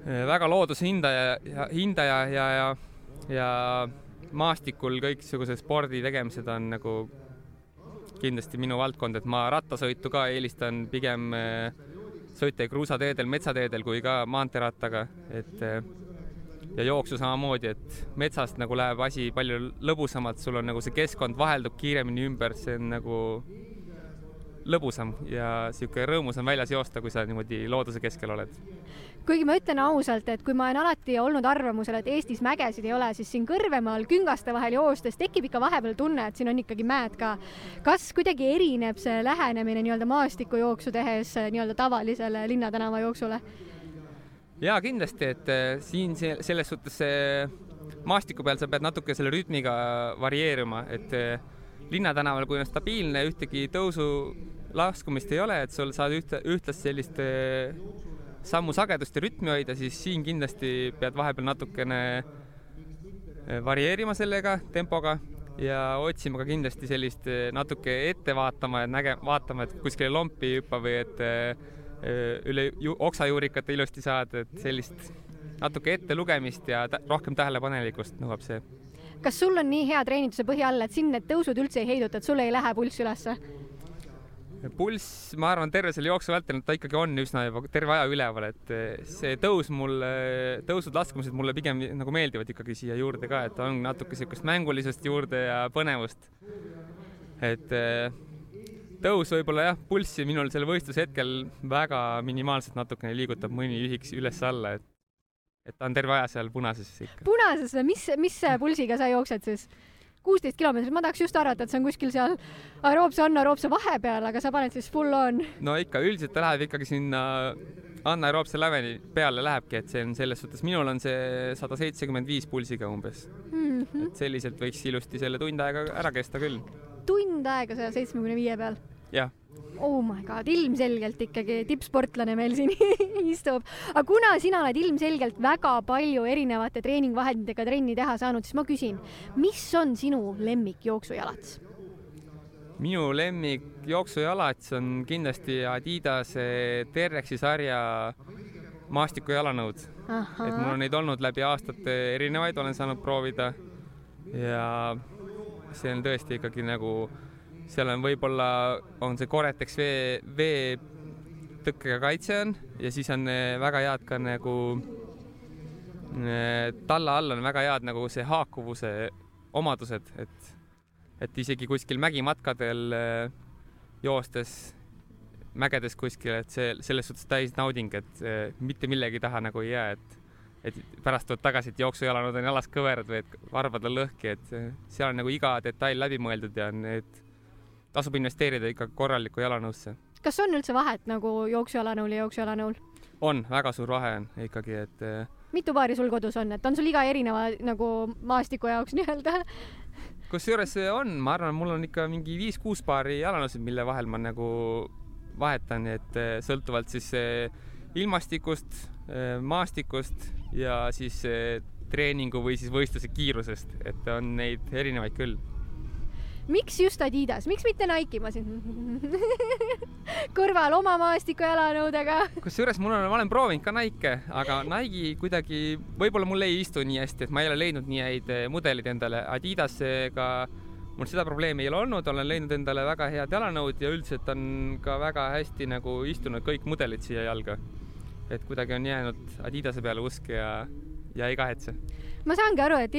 Äh, väga looduse hindaja ja hindaja ja, ja, ja maastikul kõiksugused spordi tegemised on nagu kindlasti minu valdkond, et ma rattasõitu ka eelistan pigem äh, sõita kruusateedel, metsateedel kui ka maanteerattaga, et äh, ja jooksu samamoodi, et metsast nagu läheb asi palju lõbusamalt, sul on nagu see keskkond vaheldub kiiremini ümber, see on nagu lõbusam ja sihuke rõõmus on väljas joosta, kui sa niimoodi looduse keskel oled kuigi ma ütlen ausalt, et kui ma olen alati olnud arvamusel, et Eestis mägesid ei ole, siis siin Kõrvemaal küngaste vahel joostes tekib ikka vahepeal tunne, et siin on ikkagi mäed ka. kas kuidagi erineb see lähenemine nii-öelda maastikujooksu tehes nii-öelda tavalisele linnatänava jooksule? jaa, kindlasti, et äh, siin see, selles suhtes see maastiku peal sa pead natuke selle rütmiga varieeruma, et äh, linnatänaval, kui on stabiilne, ühtegi tõusu laskumist ei ole, et sul saad ühte, ühtlast sellist sammu sagedust ja rütmi hoida, siis siin kindlasti pead vahepeal natukene eh, varieerima sellega tempoga ja otsima ka kindlasti sellist eh, natuke ette vaatama ja näge-, vaatama, et kuskile lompi ei hüppa või et eh, üle ju, oksajuurikat ilusti saad, et sellist natuke ettelugemist ja rohkem tähelepanelikkust nõuab see. kas sul on nii hea treenituse põhi all, et siin need tõusud üldse ei heiduta, et sul ei lähe pulss ülesse? Pulss, ma arvan, terve selle jooksu vältel ta ikkagi on üsna juba terve aja üleval, et eh, see tõus mulle, tõusud, laskumised mulle pigem nagu meeldivad ikkagi siia juurde ka, et on natuke niisugust mängulisust juurde ja põnevust. et eh, tõus võib-olla jah, pulssi minul selle võistluse hetkel väga minimaalselt natukene liigutab mõni ühik üles-alla, et et ta on terve aja seal punases ikka. punases või mis, mis pulsiga sa jooksed siis? Kuusteist kilomeetrit, ma tahaks just arvata, et see on kuskil seal aeroobse anaeroobse vahepeal, aga sa paned siis full on. no ikka, üldiselt ta läheb ikkagi sinna anaeroobse läveni peale lähebki, et see on selles suhtes, minul on see sada seitsekümmend viis pulsiga umbes mm. -hmm. et selliselt võiks ilusti selle tund aega ära kesta küll. tund aega saja seitsmekümne viie peal? jah oh my god, ilmselgelt ikkagi tippsportlane meil siin istub. aga kuna sina oled ilmselgelt väga palju erinevate treeningvahenditega trenni teha saanud, siis ma küsin, mis on sinu lemmik jooksujalats? minu lemmik jooksujalats on kindlasti Adidase Terrexi sarja maastikujalanõud. et mul on neid olnud läbi aastate erinevaid, olen saanud proovida ja see on tõesti ikkagi nagu seal on võib-olla, on see Coretex vee, veetõkkega kaitse on ja siis on eh, väga head ka nagu eh, talla all on väga head nagu see haakuvuse omadused, et, et isegi kuskil mägimatkadel eh, joostes mägedes kuskil, et see selles suhtes täis nauding, et mitte millegi taha nagu ei jää, et et pärast tuled tagasi, et jooksujalanud on jalas kõverad või et varbad on lõhki, et seal on nagu iga detail läbi mõeldud ja need tasub investeerida ikka korralikku jalanõusse. kas on üldse vahet nagu jooksujalanõul ja jooksujalanõul? on, väga suur vahe on ikkagi, et eh, mitu paari sul kodus on, et on sul iga erineva nagu maastiku jaoks nii-öelda? kusjuures on, ma arvan, mul on ikka mingi viis-kuus paari jalanõusid, mille vahel ma nagu vahetan, et eh, sõltuvalt siis ilmastikust, maastikust ja siis treeningu või siis võistluse kiirusest, et on neid erinevaid küll miks just Adidas, miks mitte Nike, ma siin kõrval oma maastikujalanõudega. kusjuures mul on, ma olen proovinud ka Nike, aga Nike kuidagi, võib-olla mulle ei istu nii hästi, et ma ei ole leidnud nii häid eh, mudeleid endale. Adidasega mul seda probleemi ei ole olnud, olen leidnud endale väga head jalanõud ja üldiselt on ka väga hästi nagu istunud kõik mudelid siia jalga. et kuidagi on jäänud Adidase peale usk ja, ja ei kahetse ma saangi aru, et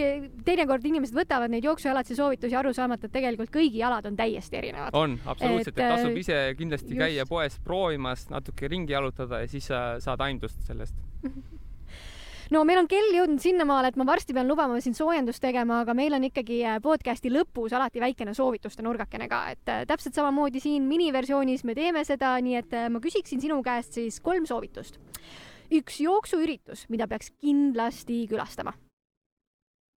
teinekord inimesed võtavad neid jooksujalatise soovitusi aru saamata, et tegelikult kõigi jalad on täiesti erinevad. on, absoluutselt, et tasub ise kindlasti just. käia poes proovimas, natuke ringi jalutada ja siis sa saad aimdust sellest no meil on kell jõudnud sinnamaale, et ma varsti pean lubama siin soojendust tegema, aga meil on ikkagi äh, podcasti lõpus alati väikene soovituste nurgakene ka, et äh, täpselt samamoodi siin miniversioonis me teeme seda, nii et äh, ma küsiksin sinu käest siis kolm soovitust. Üks jooksuüritus, mida peaks kindlasti külastama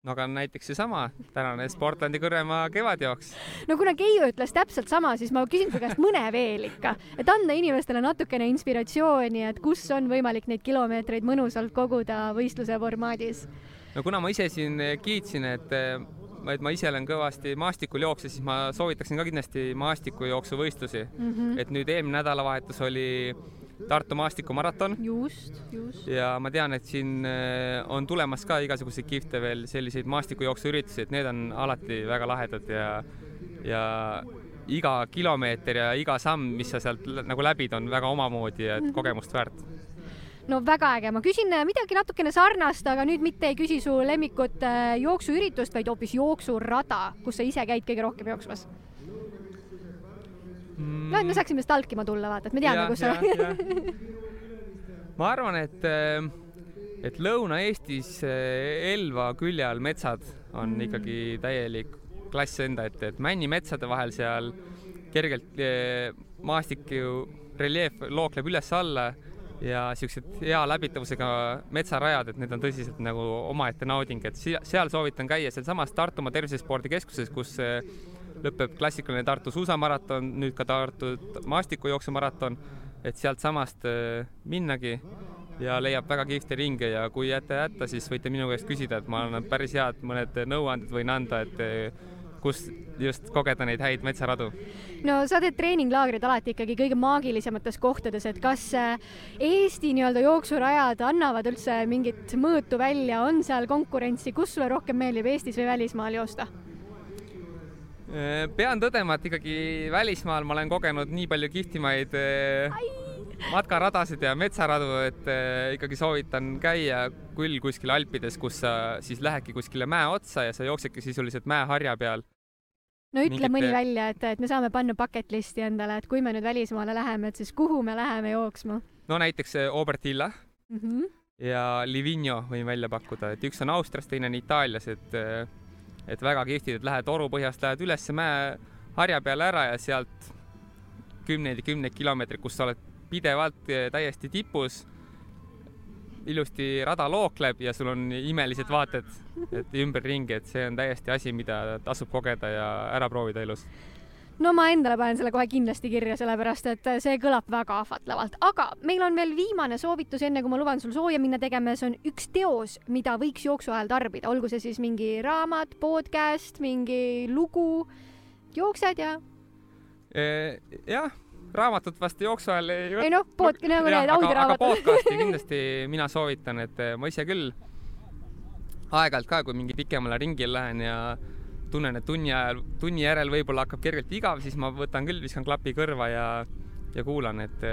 no aga näiteks seesama tänane Sportlandi Kõrvemaa kevadjooks. no kuna Keiu ütles täpselt sama, siis ma küsin su käest mõne veel ikka, et anda inimestele natukene inspiratsiooni, et kus on võimalik neid kilomeetreid mõnusalt koguda võistluse formaadis. no kuna ma ise siin kiitsin, et et ma ise olen kõvasti maastikul jooksja, siis ma soovitaksin ka kindlasti maastikujooksuvõistlusi mm. -hmm. et nüüd eelmine nädalavahetus oli Tartu maastikumaraton. just, just. ja ma tean, et siin äh, on tulemas ka igasuguseid kihvte veel selliseid maastikujooksuüritusi, et need on alati väga lahedad ja, ja iga kilomeeter ja iga samm, mis sa sealt nagu läbid, on väga omamoodi ja mhm. kogemust väärt no väga äge, ma küsin äh, midagi natukene sarnast, aga nüüd mitte ei küsi su lemmikut äh, jooksuüritust, vaid hoopis jooksurada, kus sa ise käid kõige rohkem jooksmas mm.. no, et me saaksime stalkima tulla, vaata, et me teame, kus sa ma arvan, et, äh, et Lõuna-Eestis äh, Elva külje all metsad on mm. ikkagi täielik klass enda ette, et männimetsade vahel seal kergelt äh, maastik ju reljeef lookleb üles-alla ja siuksed hea läbitavusega metsarajad, et need on tõsiselt nagu omaette nauding, et seal soovitan käia sealsamas Tartumaa Tervisespordikeskuses, kus lõpeb klassikaline Tartu suusamaraton, nüüd ka Tartu maastikujooksumaraton, et sealtsamast äh, minnagi ja leiab väga kihvte ringe ja kui jääte hätta, siis võite minu käest küsida, et ma annan päris head mõned nõuanded võin anda, et äh, kus just kogeda neid häid metsaradu. no sa teed treeninglaagrid alati ikkagi kõige maagilisemates kohtades, et kas äh, Eesti nii-öelda jooksurajad annavad üldse mingit mõõtu välja, on seal konkurentsi, kus sulle rohkem meeldib Eestis või välismaal joosta? Äh, pean tõdema, et ikkagi välismaal ma olen kogenud nii palju kihvtimaid äh, matkaradasid ja metsaradu, et äh, ikkagi soovitan käia küll kuskil Alpides, kus sa siis lähedki kuskile mäe otsa ja sa jooksedki sisuliselt mäeharja peal. no ütle Mingite... mõni välja, et, et me saame panna bucket list'i endale, et kui me nüüd välismaale läheme, et siis kuhu me läheme jooksma? no näiteks Obertilla mm -hmm. ja Livigno võin välja pakkuda, et üks on Austrias, teine on Itaalias, et et väga kihvtid, et lähed orupõhjast, lähed üles mäeharja peale ära ja sealt kümneid ja kümneid kilomeetreid, kus sa oled pidevalt eh, täiesti tipus, ilusti rada lookleb ja sul on imelised vaated, et ümberringi, et see on täiesti asi, mida tasub kogeda ja ära proovida elus no ma endale panen selle kohe kindlasti kirja, sellepärast et see kõlab väga ahvatlevalt, aga meil on veel viimane soovitus, enne kui ma luban sul sooja minna tegema, see on üks teos, mida võiks jooksu ajal tarbida, olgu see siis mingi raamat, podcast, mingi lugu, jooksed ja? jah, raamatut vast jooksu ajal ei ei noh, pod-, nagu need audioraamatud. aga podcast'i kindlasti mina soovitan, et ma ise küll aeg-ajalt ka, kui mingi pikemale ringile lähen ja tunnen, et tunni ajal, tunni järel võib-olla hakkab kergelt igav, siis ma võtan küll, viskan klapi kõrva ja, ja kuulan, et,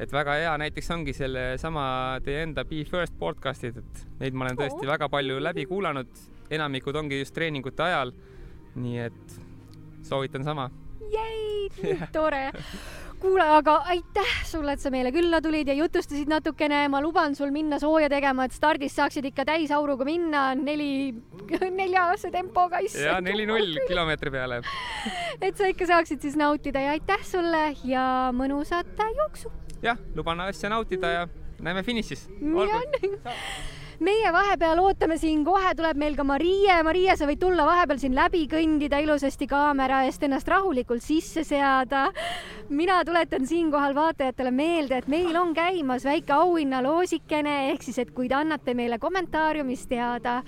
et väga hea näiteks ongi sellesama teie enda Be First podcast'id, et neid ma olen tõesti oh. väga palju läbi kuulanud, enamikud ongi just treeningute ajal. nii et soovitan sama. jäi, tore kuule, aga aitäh sulle, et sa meile külla tulid ja jutustasid natukene. ma luban sul minna sooja tegema, et stardis saaksid ikka täisauruga minna neli, neljase tempoga. ja neli-null kilomeetri peale et sa ikka saaksid siis nautida ja aitäh sulle ja mõnusat jooksu. jah, luban asja nautida ja näeme finišis. Meie vahepeal ootame siin, kohe tuleb meil ka Marie. Marie, sa võid tulla vahepeal siin läbi kõndida ilusasti kaamera eest, ennast rahulikult sisse seada. mina tuletan siinkohal vaatajatele meelde, et meil on käimas väike auhinnaloosikene ehk siis, et kui te annate meile kommentaariumis teada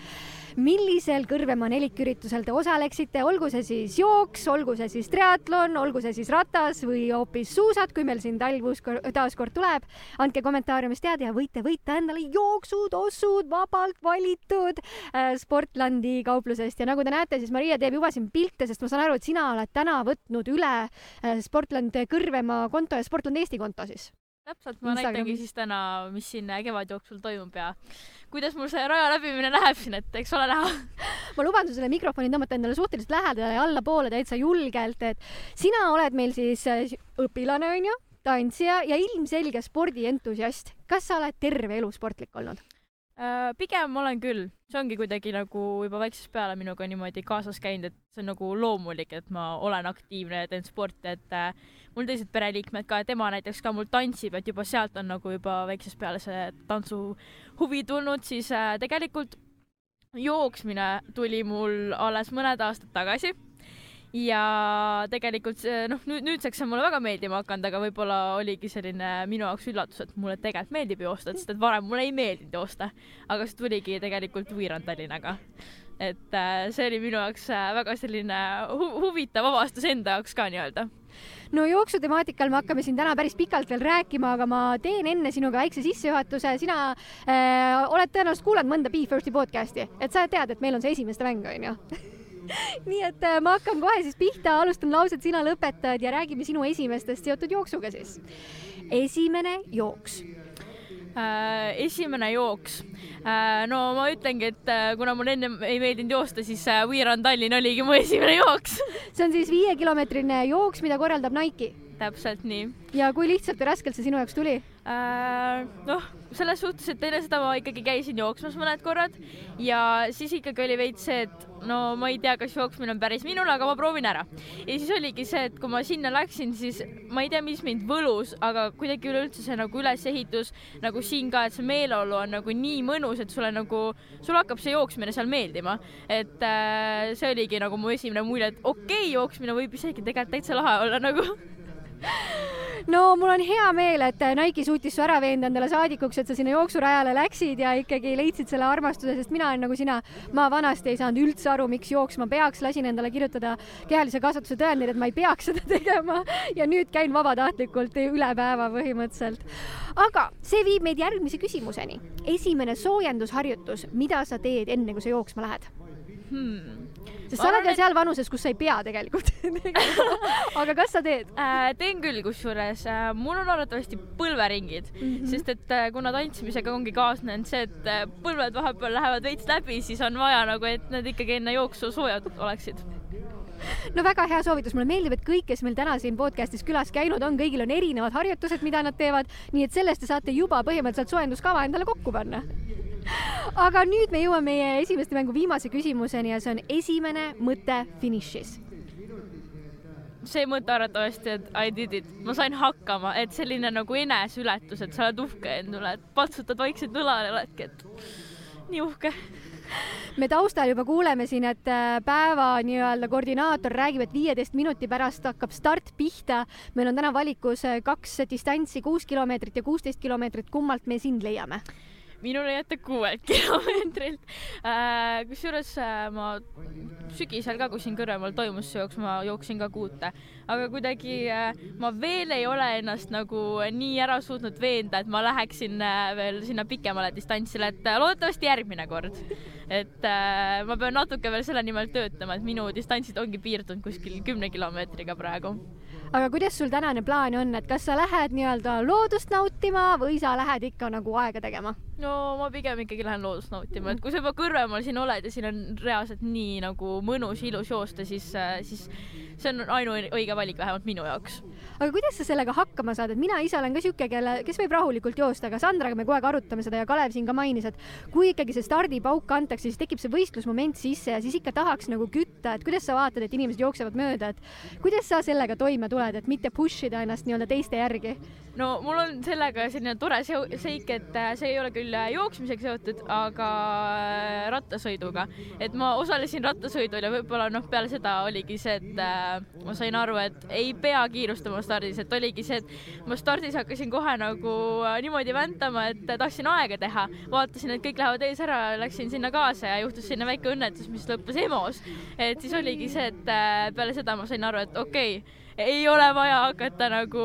millisel Kõrvemaa neliküritusel te osaleksite, olgu see siis jooks, olgu see siis triatlon, olgu see siis ratas või hoopis suusad, kui meil siin talv uus taas kord tuleb. andke kommentaariumis teada ja võite võita endale jooksutossud vabalt valitud äh, Sportlandi kauplusest. Ja nagu te näete, siis Maria teeb juba siin pilte, sest ma saan aru, et sina oled täna võtnud üle äh, Sportland Kõrvemaa konto ja Sportland Eesti konto siis. Täpselt, ma näitangi siis täna, mis siin kevadjooksul toimub ja kuidas mul see raja läbimine läheb siin, et eks ole näha ma luban sulle mikrofoni tõmmata endale suhteliselt lähedale ja allapoole täitsa julgelt, et sina oled meil siis äh, õpilane, onju, tantsija ja ilmselge spordientusiast. kas sa oled terve elu sportlik olnud? Äh, pigem olen küll, see ongi kuidagi nagu juba väiksest peale minuga niimoodi kaasas käinud, et see on nagu loomulik, et ma olen aktiivne ja teen sporti, et äh, mul teised pereliikmed ka, tema näiteks ka mul tantsib, et juba sealt on nagu juba väiksest peale see tantsuhuvi tulnud, siis äh, tegelikult jooksmine tuli mul alles mõned aastad tagasi ja tegelikult noh, nüüd nüüdseks on mulle väga meeldima hakanud, aga võib-olla oligi selline minu jaoks üllatus, et mulle tegelikult meeldib joosta, sest et varem mulle ei meeldinud joosta, aga see tuligi tegelikult Võõrand Tallinnaga. et äh, see oli minu jaoks äh, väga selline hu huvitav avastus enda jaoks ka nii-öelda no jooksutemaatikal me hakkame siin täna päris pikalt veel rääkima, aga ma teen enne sinuga väikse sissejuhatuse. sina äh, oled tõenäoliselt kuulanud mõnda Be First'i podcast'i, et sa tead, et meil on see esimeste mäng, onju nii et äh, ma hakkan kohe siis pihta, alustan lauset, sina lõpetad ja räägime sinu esimestest seotud jooksuga siis. esimene jooks äh,. esimene jooks äh,. no ma ütlengi, et kuna mul ennem ei meeldinud joosta, siis We Run Tallinn oligi mu esimene jooks see on siis viiekilomeetrine jooks, mida korraldab Nike. täpselt nii. ja kui lihtsalt või raskelt see sinu jaoks tuli? Noh, selles suhtes, et enne seda ma ikkagi käisin jooksmas mõned korrad ja siis ikkagi oli veits see, et no ma ei tea, kas jooksmine on päris minule, aga ma proovin ära. ja siis oligi see, et kui ma sinna läksin, siis ma ei tea, mis mind võlus, aga kuidagi üleüldse see nagu ülesehitus nagu siin ka, et see meeleolu on nagu nii mõnus, et sulle nagu, sulle hakkab see jooksmine seal meeldima. et äh, see oligi nagu mu esimene mulje, et okei okay,, jooksmine võib isegi tegelikult täitsa lahe olla nagu no mul on hea meel, et Nike suutis su ära veenda endale saadikuks, et sa sinna jooksurajale läksid ja ikkagi leidsid selle armastuse, sest mina olen nagu sina, ma vanasti ei saanud üldse aru, miks jooksma peaks, lasin endale kirjutada kehalise kasvatuse tõendeid, et ma ei peaks seda tegema ja nüüd käin vabatahtlikult üle päeva põhimõtteliselt. aga see viib meid järgmise küsimuseni. esimene soojendusharjutus, mida sa teed enne, kui sa jooksma lähed hmm.? Sest sa oled veel seal vanuses, kus sa ei pea tegelikult. Aga kas sa teed? Äh,? teen küll, kusjuures. Äh, mul on arvatavasti põlveringid mm, -hmm. sest et äh, kuna tantsimisega ongi kaasnenud see, et äh, põlved vahepeal lähevad veits läbi, siis on vaja nagu, et need ikkagi enne jooksu soojad oleksid. No väga hea soovitus, mulle meeldib, et kõik, kes meil täna siin podcast'is külas käinud on, kõigil on erinevad harjutused, mida nad teevad, nii et sellest te saate juba põhimõtteliselt soojenduskava endale kokku panna aga nüüd me jõuame meie esimeste mängu viimase küsimuseni ja see on esimene mõte finišis see mõte arvatavasti, et I did it, ma sain hakkama, et selline nagu eneseületus, et sa oled uhke endale, et patsutad vaikselt õlale, oledki, et nii uhke me taustal juba kuuleme siin, et äh, päeva nii-öelda koordinaator räägib, et viieteist minuti pärast hakkab start pihta. meil on täna valikus äh, kaks distantsi, kuus kilomeetrit ja kuusteist kilomeetrit, kummalt me sind leiame? Minu leiate kuuelt kilomeetrilt äh,. kusjuures äh, ma sügisel ka, kui siin Kõrvemaal toimus see jooks, ma jooksin ka kuute, aga kuidagi äh, ma veel ei ole ennast nagu nii ära suutnud veenda, et ma läheksin äh, veel sinna pikemale distantsile, et äh, loodetavasti järgmine kord. et ma pean natuke veel selle nimel töötama, et minu distantsid ongi piirdunud kuskil kümne kilomeetriga praegu aga kuidas sul tänane plaan on, et kas sa lähed nii-öelda loodust nautima või sa lähed ikka nagu aega tegema? no ma pigem ikkagi lähen loodust nautima, et kui sa juba Kõrvemaal siin oled ja siin on reaalselt nii nagu mõnus, ilus joosta, siis, siis see on ainuõige valik vähemalt minu jaoks aga kuidas sa sellega hakkama saad, et mina ise olen ka sihuke, kelle, kes võib rahulikult joosta, aga Sandraga me kogu aeg arutame seda ja Kalev siin ka mainis, et kui ikkagi see stardipauk antakse, siis tekib see võistlusmoment sisse ja siis ikka tahaks nagu kütta, et kuidas sa vaatad, et inimesed jooksevad mööda, et kuidas sa sellega toime tuled, et mitte push ida ennast nii-öelda teiste järgi? no mul on sellega selline tore seik, et äh, see ei ole küll äh, jooksmisega seotud, aga äh, rattasõiduga. et ma osalesin rattasõidul ja võib-olla noh, peale seda oligi see, et ma sain aru, et ei pea kiirustama stardis, et oligi see, et ma stardis hakkasin kohe nagu niimoodi väntama, et tahtsin aega teha. vaatasin, et kõik lähevad ees ära, läksin sinna kaasa ja juhtus selline väike õnnetus, mis lõppes EMO-s. et siis oligi see, et äh, peale seda ma sain aru, et okei okay, ei ole vaja hakata nagu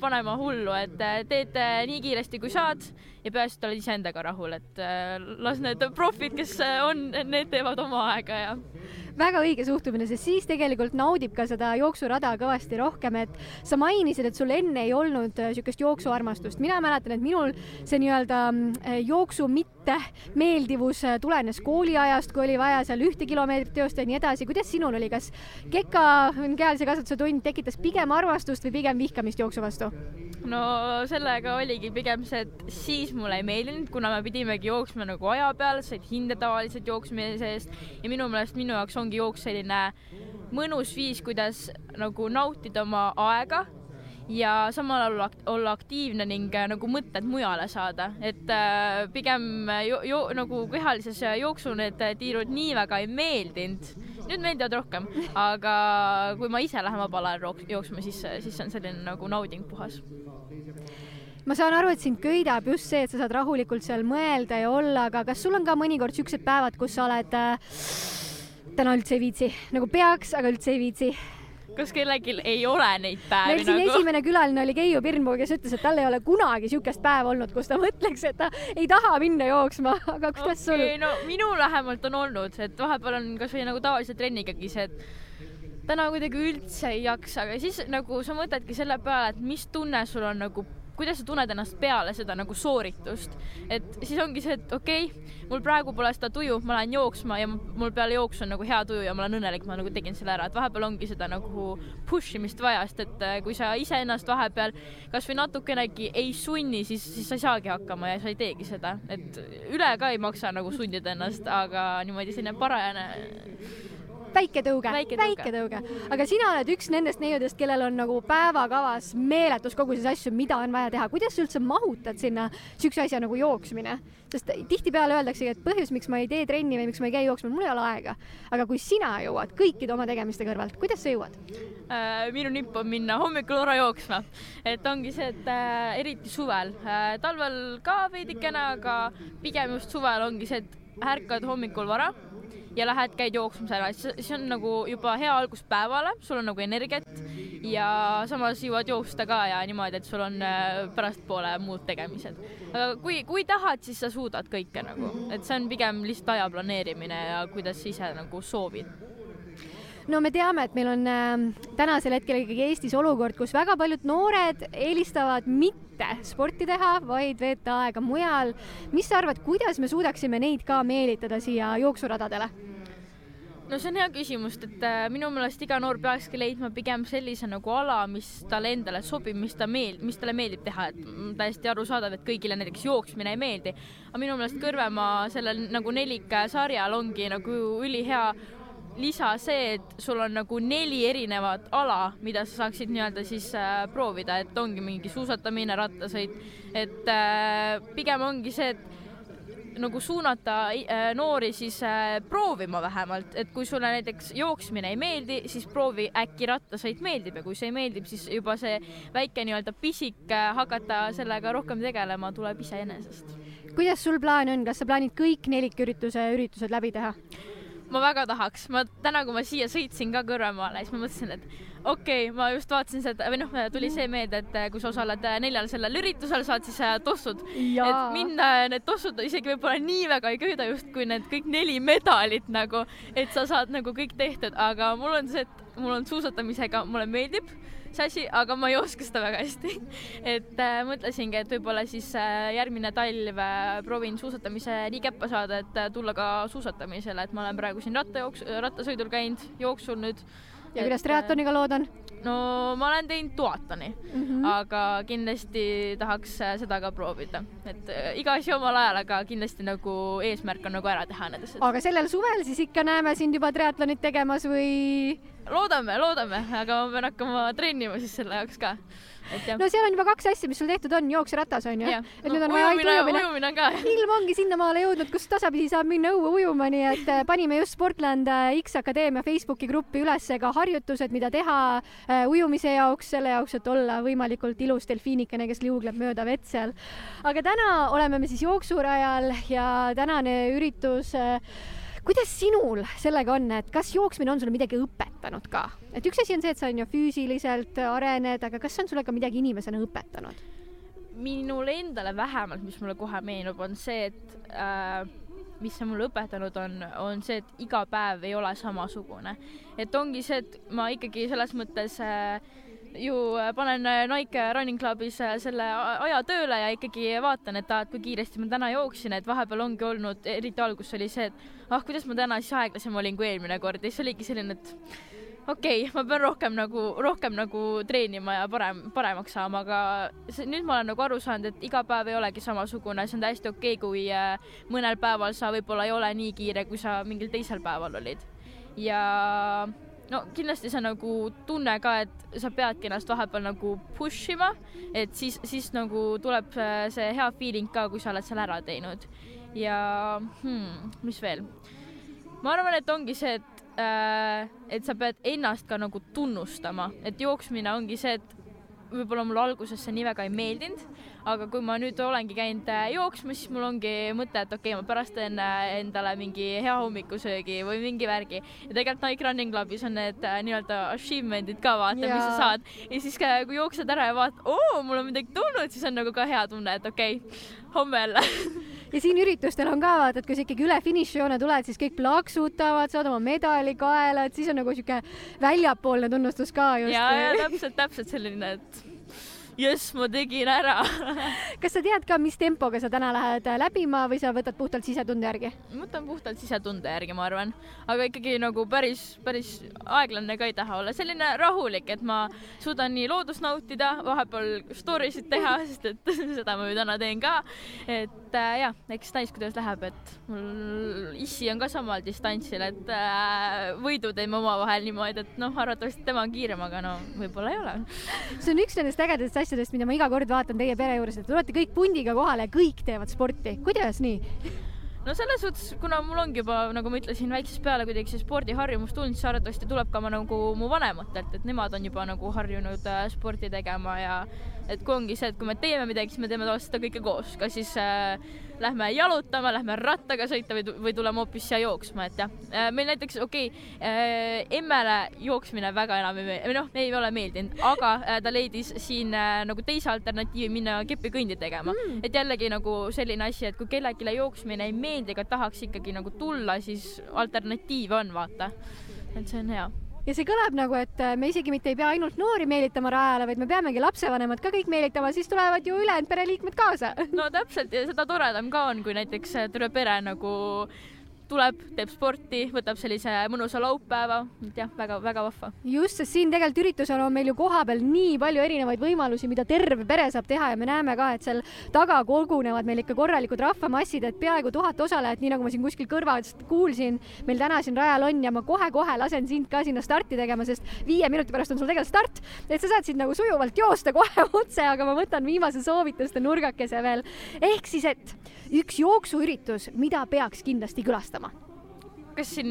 panema hullu, et äh, teed äh, nii kiiresti, kui saad ja peaasi, et oled iseendaga rahul, et äh, las need profid, kes on, need teevad oma aega ja väga õige suhtumine, sest siis tegelikult naudib ka seda jooksurada kõvasti rohkem, et sa mainisid, et sul enne ei olnud niisugust jooksuarmastust. mina mäletan, et minul see nii-öelda jooksu mitte meeldivus tulenes kooliajast, kui oli vaja seal ühte kilomeetrit joosta ja nii edasi. kuidas sinul oli, kas keka kehalise kasvatuse tund tekitas pigem armastust või pigem vihkamist jooksu vastu? no sellega oligi pigem see, et siis mulle ei meeldinud, kuna me pidimegi jooksma nagu aja peal, said hinde tavaliselt jooksmise eest ja minu meelest minu jaoks ongi jooks selline mõnus viis, kuidas nagu nautida oma aega ja samal ajal olla, olla aktiivne ning äh, nagu mõtted mujale saada, et äh, pigem jo, jo, nagu kehalises jooksu need tiirud nii väga ei meeldinud. nüüd meeldivad rohkem, aga kui ma ise lähen vabal ajal jooksma, siis, siis on selline nagu nauding puhas ma saan aru, et sind köidab just see, et sa saad rahulikult seal mõelda ja olla, aga kas sul on ka mõnikord siuksed päevad, kus sa oled äh, täna üldse ei viitsi, nagu peaks, aga üldse ei viitsi? kas kellelgi ei ole neid päevi meil siin nagu? esimene külaline oli Keiu Pirnpuu, kes ütles, et tal ei ole kunagi niisugust päeva olnud, kus ta mõtleks, et ta ei taha minna jooksma, aga kuidas okay, sul? no minul vähemalt on olnud, et vahepeal on kasvõi nagu tavalise trennigagi see, et täna kuidagi üldse ei jaksa, aga siis nagu sa mõtledki selle peale, et mis tunne sul on nagu kuidas sa tunned ennast peale seda nagu sooritust, et siis ongi see, et okei okay,, mul praegu pole seda tuju, ma lähen jooksma ja mul peale jooksu on nagu hea tuju ja ma olen õnnelik, ma nagu tegin selle ära, et vahepeal ongi seda nagu push imist vaja, sest et äh, kui sa iseennast vahepeal kasvõi natukenegi ei sunni, siis, siis sa ei saagi hakkama ja sa ei teegi seda, et üle ka ei maksa nagu sundida ennast, aga niimoodi selline parajane väike tõuge, väike tõuge. aga sina oled üks nendest neiudest, kellel on nagu päevakavas meeletus koguses asju, mida on vaja teha. kuidas sa üldse mahutad sinna siukse asja nagu jooksmine? sest tihtipeale öeldaksegi, et põhjus, miks ma ei tee trenni või miks ma ei käi jooksma, mul ei ole aega. aga kui sina jõuad kõikide oma tegemiste kõrvalt, kuidas sa jõuad äh,? minu nipp on minna hommikul vara jooksma, et ongi see, et äh, eriti suvel äh,, talvel ka veidikene, aga pigem just suvel ongi see, et ärkad hommikul vara ja lähed, käid jooksmas ära, siis on nagu juba hea algus päevale, sul on nagu energiat ja samas jõuad joosta ka ja niimoodi, et sul on äh, pärastpoole muud tegemised. aga kui, kui tahad, siis sa suudad kõike nagu, et see on pigem lihtsalt aja planeerimine ja kuidas ise nagu soovid no me teame, et meil on äh, tänasel hetkel ikkagi Eestis olukord, kus väga paljud noored eelistavad mitte sporti teha, vaid veeta aega mujal. mis sa arvad, kuidas me suudaksime neid ka meelitada siia jooksuradadele? no see on hea küsimus, et äh, minu meelest iga noor peakski leidma pigem sellise nagu ala, mis talle endale sobib, mis ta meel-, mis talle meeldib teha, et täiesti arusaadav, et kõigile näiteks jooksmine ei meeldi. aga minu meelest Kõrvemaa sellel nagu nelikasarjal ongi nagu ülihea lisa see, et sul on nagu neli erinevat ala, mida sa saaksid nii-öelda siis äh, proovida, et ongi mingi suusatamine, rattasõit, et äh, pigem ongi see, et nagu suunata äh, noori siis äh, proovima vähemalt, et kui sulle näiteks jooksmine ei meeldi, siis proovi äkki rattasõit meeldib ja kui see meeldib, siis juba see väike nii-öelda pisik äh, hakata sellega rohkem tegelema tuleb iseenesest. kuidas sul plaan on, kas sa plaanid kõik nelikürituse üritused läbi teha? Ma väga tahaks, ma täna, kui ma siia sõitsin ka Kõrvemaale, siis ma mõtlesin, et okei okay,, ma just vaatasin seda või noh, tuli see meelde, et kui sa osaled neljal sellel üritusel, saad siis äh, tossud. et mind need tossud isegi võib-olla nii väga ei köida justkui need kõik neli medalit nagu, et sa saad nagu kõik tehtud, aga mul on see, et mul on suusatamisega, mulle meeldib see asi, aga ma ei oska seda väga hästi. Et äh, mõtlesingi, et võib-olla siis äh, järgmine talv äh, proovin suusatamise nii käppa saada, et äh, tulla ka suusatamisele, et ma olen praegu siin rattajooks, rattasõidul käinud, jooksul nüüd. Ja kuidas triatloniga lood on no ma olen teinud duatoni mm, -hmm. aga kindlasti tahaks äh, seda ka proovida, et äh, iga asi omal ajal, aga kindlasti nagu eesmärk on nagu ära teha need asjad. aga sellel suvel siis ikka näeme sind juba triatlonit tegemas või? loodame, loodame, aga ma pean hakkama treenima siis selle jaoks ka no seal on juba kaks asja, mis sul tehtud on, jooks ja ratas on ju. et nüüd on vaja ainult ujumine. ujumine ilm ongi sinnamaale jõudnud, kus tasapisi saab minna õue ujuma, nii et äh, panime just Sportland X Akadeemia Facebooki gruppi üles ka harjutused, mida teha ujumise jaoks, selle jaoks, et olla võimalikult ilus delfiinikene, kes liugleb mööda vett seal. aga täna oleme me siis jooksurajal ja tänane üritus äh, kuidas sinul sellega on, et kas jooksmine on sulle midagi õpetanud ka? et üks asi on see, et sa on ju füüsiliselt arened, aga kas see on sulle ka midagi inimesena õpetanud? minule endale vähemalt, mis mulle kohe meenub, on see, et äh, mis see mulle õpetanud on, on see, et iga päev ei ole samasugune. et ongi see, et ma ikkagi selles mõttes äh, ju panen äh, Nike Running Clubis äh, selle aja tööle ja ikkagi vaatan, et aa, et kui kiiresti ma täna jooksin, et vahepeal ongi olnud, eriti alguses oli see, et ah, kuidas ma täna siis aeglasem olin kui eelmine kord ja siis oligi selline, et okei okay,, ma pean rohkem nagu, rohkem nagu treenima ja parem, paremaks saama, aga see, nüüd ma olen nagu aru saanud, et iga päev ei olegi samasugune, see on täiesti okei okay,, kui mõnel päeval sa võib-olla ei ole nii kiire, kui sa mingil teisel päeval olid. ja no kindlasti see nagu tunne ka, et sa peadki ennast vahepeal nagu push ima, et siis, siis nagu tuleb see hea feeling ka, kui sa oled selle ära teinud. ja hmm, mis veel? ma arvan, et ongi see, et äh, et sa pead ennast ka nagu tunnustama, et jooksmine ongi see, et võib-olla mulle alguses see nii väga ei meeldinud, aga kui ma nüüd olengi käinud äh, jooksmas, siis mul ongi mõte, et okei okay,, ma pärast teen äh, endale mingi hea hommikusöögi või mingi värgi. ja tegelikult Nike Running Clubis on need äh, nii-öelda achievement'id ka vaata, mis sa saad. ja siis kui jooksed ära ja vaatad, oo, mul on midagi tulnud, siis on nagu ka hea tunne, et okei okay,, homme jälle ja siin üritustel on ka vaata, et kui sa ikkagi üle finišijoone tuled, siis kõik plaksutavad, saad oma medali kaela, et siis on nagu sihuke väljapoolne tunnustus ka just. ja, ja täpselt, täpselt selline, et jess, ma tegin ära kas sa tead ka, mis tempoga sa täna lähed läbima või sa võtad puhtalt sisetunde järgi? ma võtan puhtalt sisetunde järgi, ma arvan, aga ikkagi nagu päris, päris aeglane ka ei taha olla, selline rahulik, et ma suudan nii loodust nautida, vahepeal story sid teha, sest et seda ma ju täna teen ka. et äh, jah, eks näis, kuidas läheb, et mul issi on ka samal distantsil, et äh, võidu teeme omavahel niimoodi, et noh, arvatavasti tema on kiirem, aga no võib-olla ei ole. see on üks nendest ägedatest asjadest, mida ma iga kord vaatan teie pere juures, et te tulete kõik pundiga kohale ja kõik teevad sporti. kuidas nii? no selles suhtes, kuna mul ongi juba, nagu ma ütlesin, väiksest peale kuidagi see spordiharjumus tulnud, siis arvatavasti tuleb ka nagu mu vanematelt, et nemad on juba nagu harjunud äh, sporti tegema ja et kui ongi see, et kui me teeme midagi, siis me teeme tavaliselt seda kõike koos, kas siis äh, lähme jalutama, lähme rattaga sõita või, või tuleme hoopis siia jooksma, et jah. Äh, meil näiteks, okei okay, äh,, emmele jooksmine väga enam ei meeldi, või noh, ei ole meeldinud, aga äh, ta leidis siin äh, nagu teise alternatiivi minna kepikõndi tegema mm.. et jällegi nagu selline asi, et kui kellelegi jooksmine ei meeldi, aga tahaks ikkagi nagu tulla, siis alternatiive on, vaata. et see on hea ja see kõlab nagu, et äh, me isegi mitte ei pea ainult noori meelitama rajale, vaid me peamegi lapsevanemad ka kõik meelitama, siis tulevad ju ülejäänud pereliikmed kaasa. no täpselt ja seda toredam ka on, kui näiteks äh, terve pere nagu tuleb, teeb sporti, võtab sellise mõnusa laupäeva, et jah, väga-väga vahva. just, sest siin tegelikult üritusel on meil ju kohapeal nii palju erinevaid võimalusi, mida terve pere saab teha ja me näeme ka, et seal taga kogunevad meil ikka korralikud rahvamassid, et peaaegu tuhat osalejat, nii nagu ma siin kuskil kõrvalt kuulsin, meil täna siin rajal on ja ma kohe-kohe lasen sind ka sinna starti tegema, sest viie minuti pärast on sul tegelikult start, et sa saad siit nagu sujuvalt joosta kohe otse, aga ma võtan viimase soovituste nurgakese veel. ehk siis, et üks jooksuüritus, mida peaks kindlasti külastama kas siin,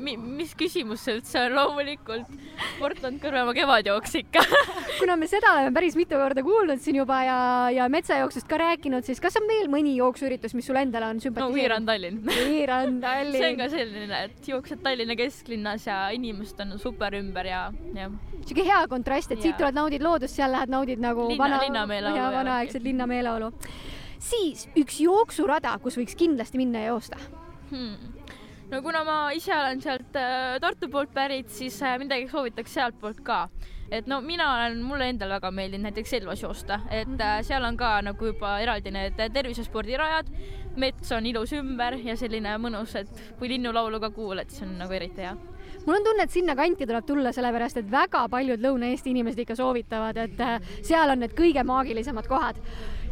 mis küsimus see üldse on, loomulikult Portland Kõrvemaa kevadjooks ikka kuna me seda oleme päris mitu korda kuulnud siin juba ja, ja metsajooksust ka rääkinud, siis kas on veel mõni jooksuüritus, mis sulle endale on sümpatiseerinud? no We Run Tallinn We Run Tallinn see on ka selline, et jooksed Tallinna kesklinnas ja inimesed on super ümber ja, jah. sihuke hea kontrast, et ja. siit tuled, naudid loodust, seal lähed, naudid nagu linna, vana, linnameeleolu. vanaaegset linnameeleolu. siis üks jooksurada, kus võiks kindlasti minna ja joosta hmm. No kuna ma ise olen sealt äh, Tartu poolt pärit, siis äh, midagi soovitaks sealtpoolt ka. et no mina olen, mulle endale väga meeldinud näiteks Elvas joosta, et äh, seal on ka nagu juba eraldi need tervisespordirajad, mets on ilus ümber ja selline mõnus, et kui linnulaulu ka kuuled, siis on nagu eriti hea. Mul on tunne, et sinnakanti tuleb tulla, sellepärast et väga paljud Lõuna-Eesti inimesed ikka soovitavad, et seal on need kõige maagilisemad kohad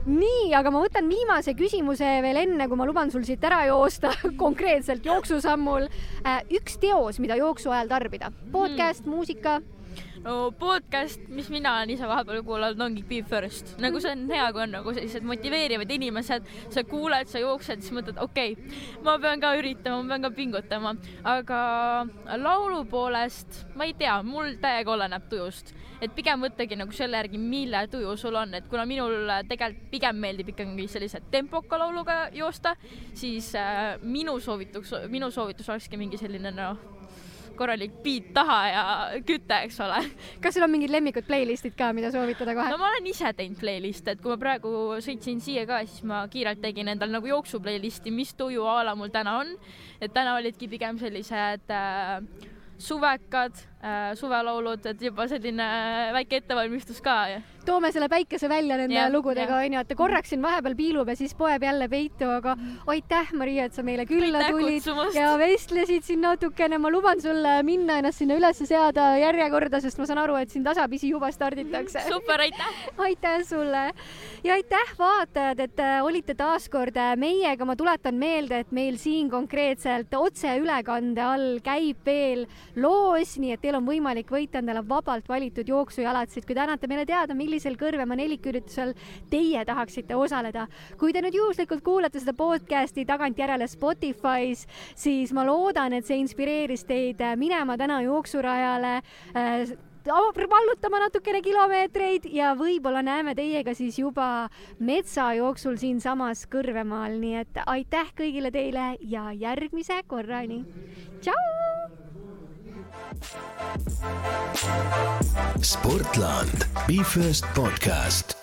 nii, aga ma võtan viimase küsimuse veel enne, kui ma luban sul siit ära joosta konkreetselt jooksusammul. Äh, üks teos, mida jooksu ajal tarbida, podcast hmm., muusika no podcast, mis mina olen ise vahepeal kuulanud, ongi Be First. nagu see on hea, kui on nagu sellised motiveerivad inimesed, sa kuuled, sa jooksed, siis mõtled, okei okay,, ma pean ka üritama, ma pean ka pingutama, aga laulu poolest ma ei tea, mul täiega oleneb tujust, et pigem võttagi nagu selle järgi, mille tuju sul on, et kuna minul tegelikult pigem meeldib ikkagi sellise tempoka lauluga joosta, siis äh, minu soovitus, minu soovitus olekski mingi selline noh korralik beat taha ja küte, eks ole. kas sul on mingid lemmikud playlist'id ka, mida soovitada kohe? no ma olen ise teinud playlist'e, et kui ma praegu sõitsin siia ka, siis ma kiirelt tegin endal nagu jooksu playlist'i, mis tuju a la mul täna on. et täna olidki pigem sellised äh, suvekad suvelaulud, et juba selline väike ettevalmistus ka toome selle päikese välja nende ja, lugudega onju, et korraks siin vahepeal piilub ja siis poeb jälle peitu, aga aitäh, Maria, et sa meile külla aitäh tulid kutsumast. ja vestlesid siin natukene. ma luban sulle minna ennast sinna üles seada järjekorda, sest ma saan aru, et siin tasapisi juba starditakse. super, aitäh aitäh sulle ja aitäh, vaatajad, et äh, olite taas kord äh, meiega. ma tuletan meelde, et meil siin konkreetselt otseülekande all käib veel loos, nii et teil on võimalik võita endale vabalt valitud jooksujalatsid. kui te annate meile teada, millisel Kõrvemaa neliküritusel teie tahaksite osaleda. kui te nüüd juhuslikult kuulate seda podcast'i tagantjärele Spotify's, siis ma loodan, et see inspireeris teid minema täna jooksurajale äh, vallutama natukene kilomeetreid ja võib-olla näeme teiega siis juba metsajooksul siinsamas Kõrvemaal, nii et aitäh kõigile teile ja järgmise korrani. tšau. Sportland, Be First Podcast.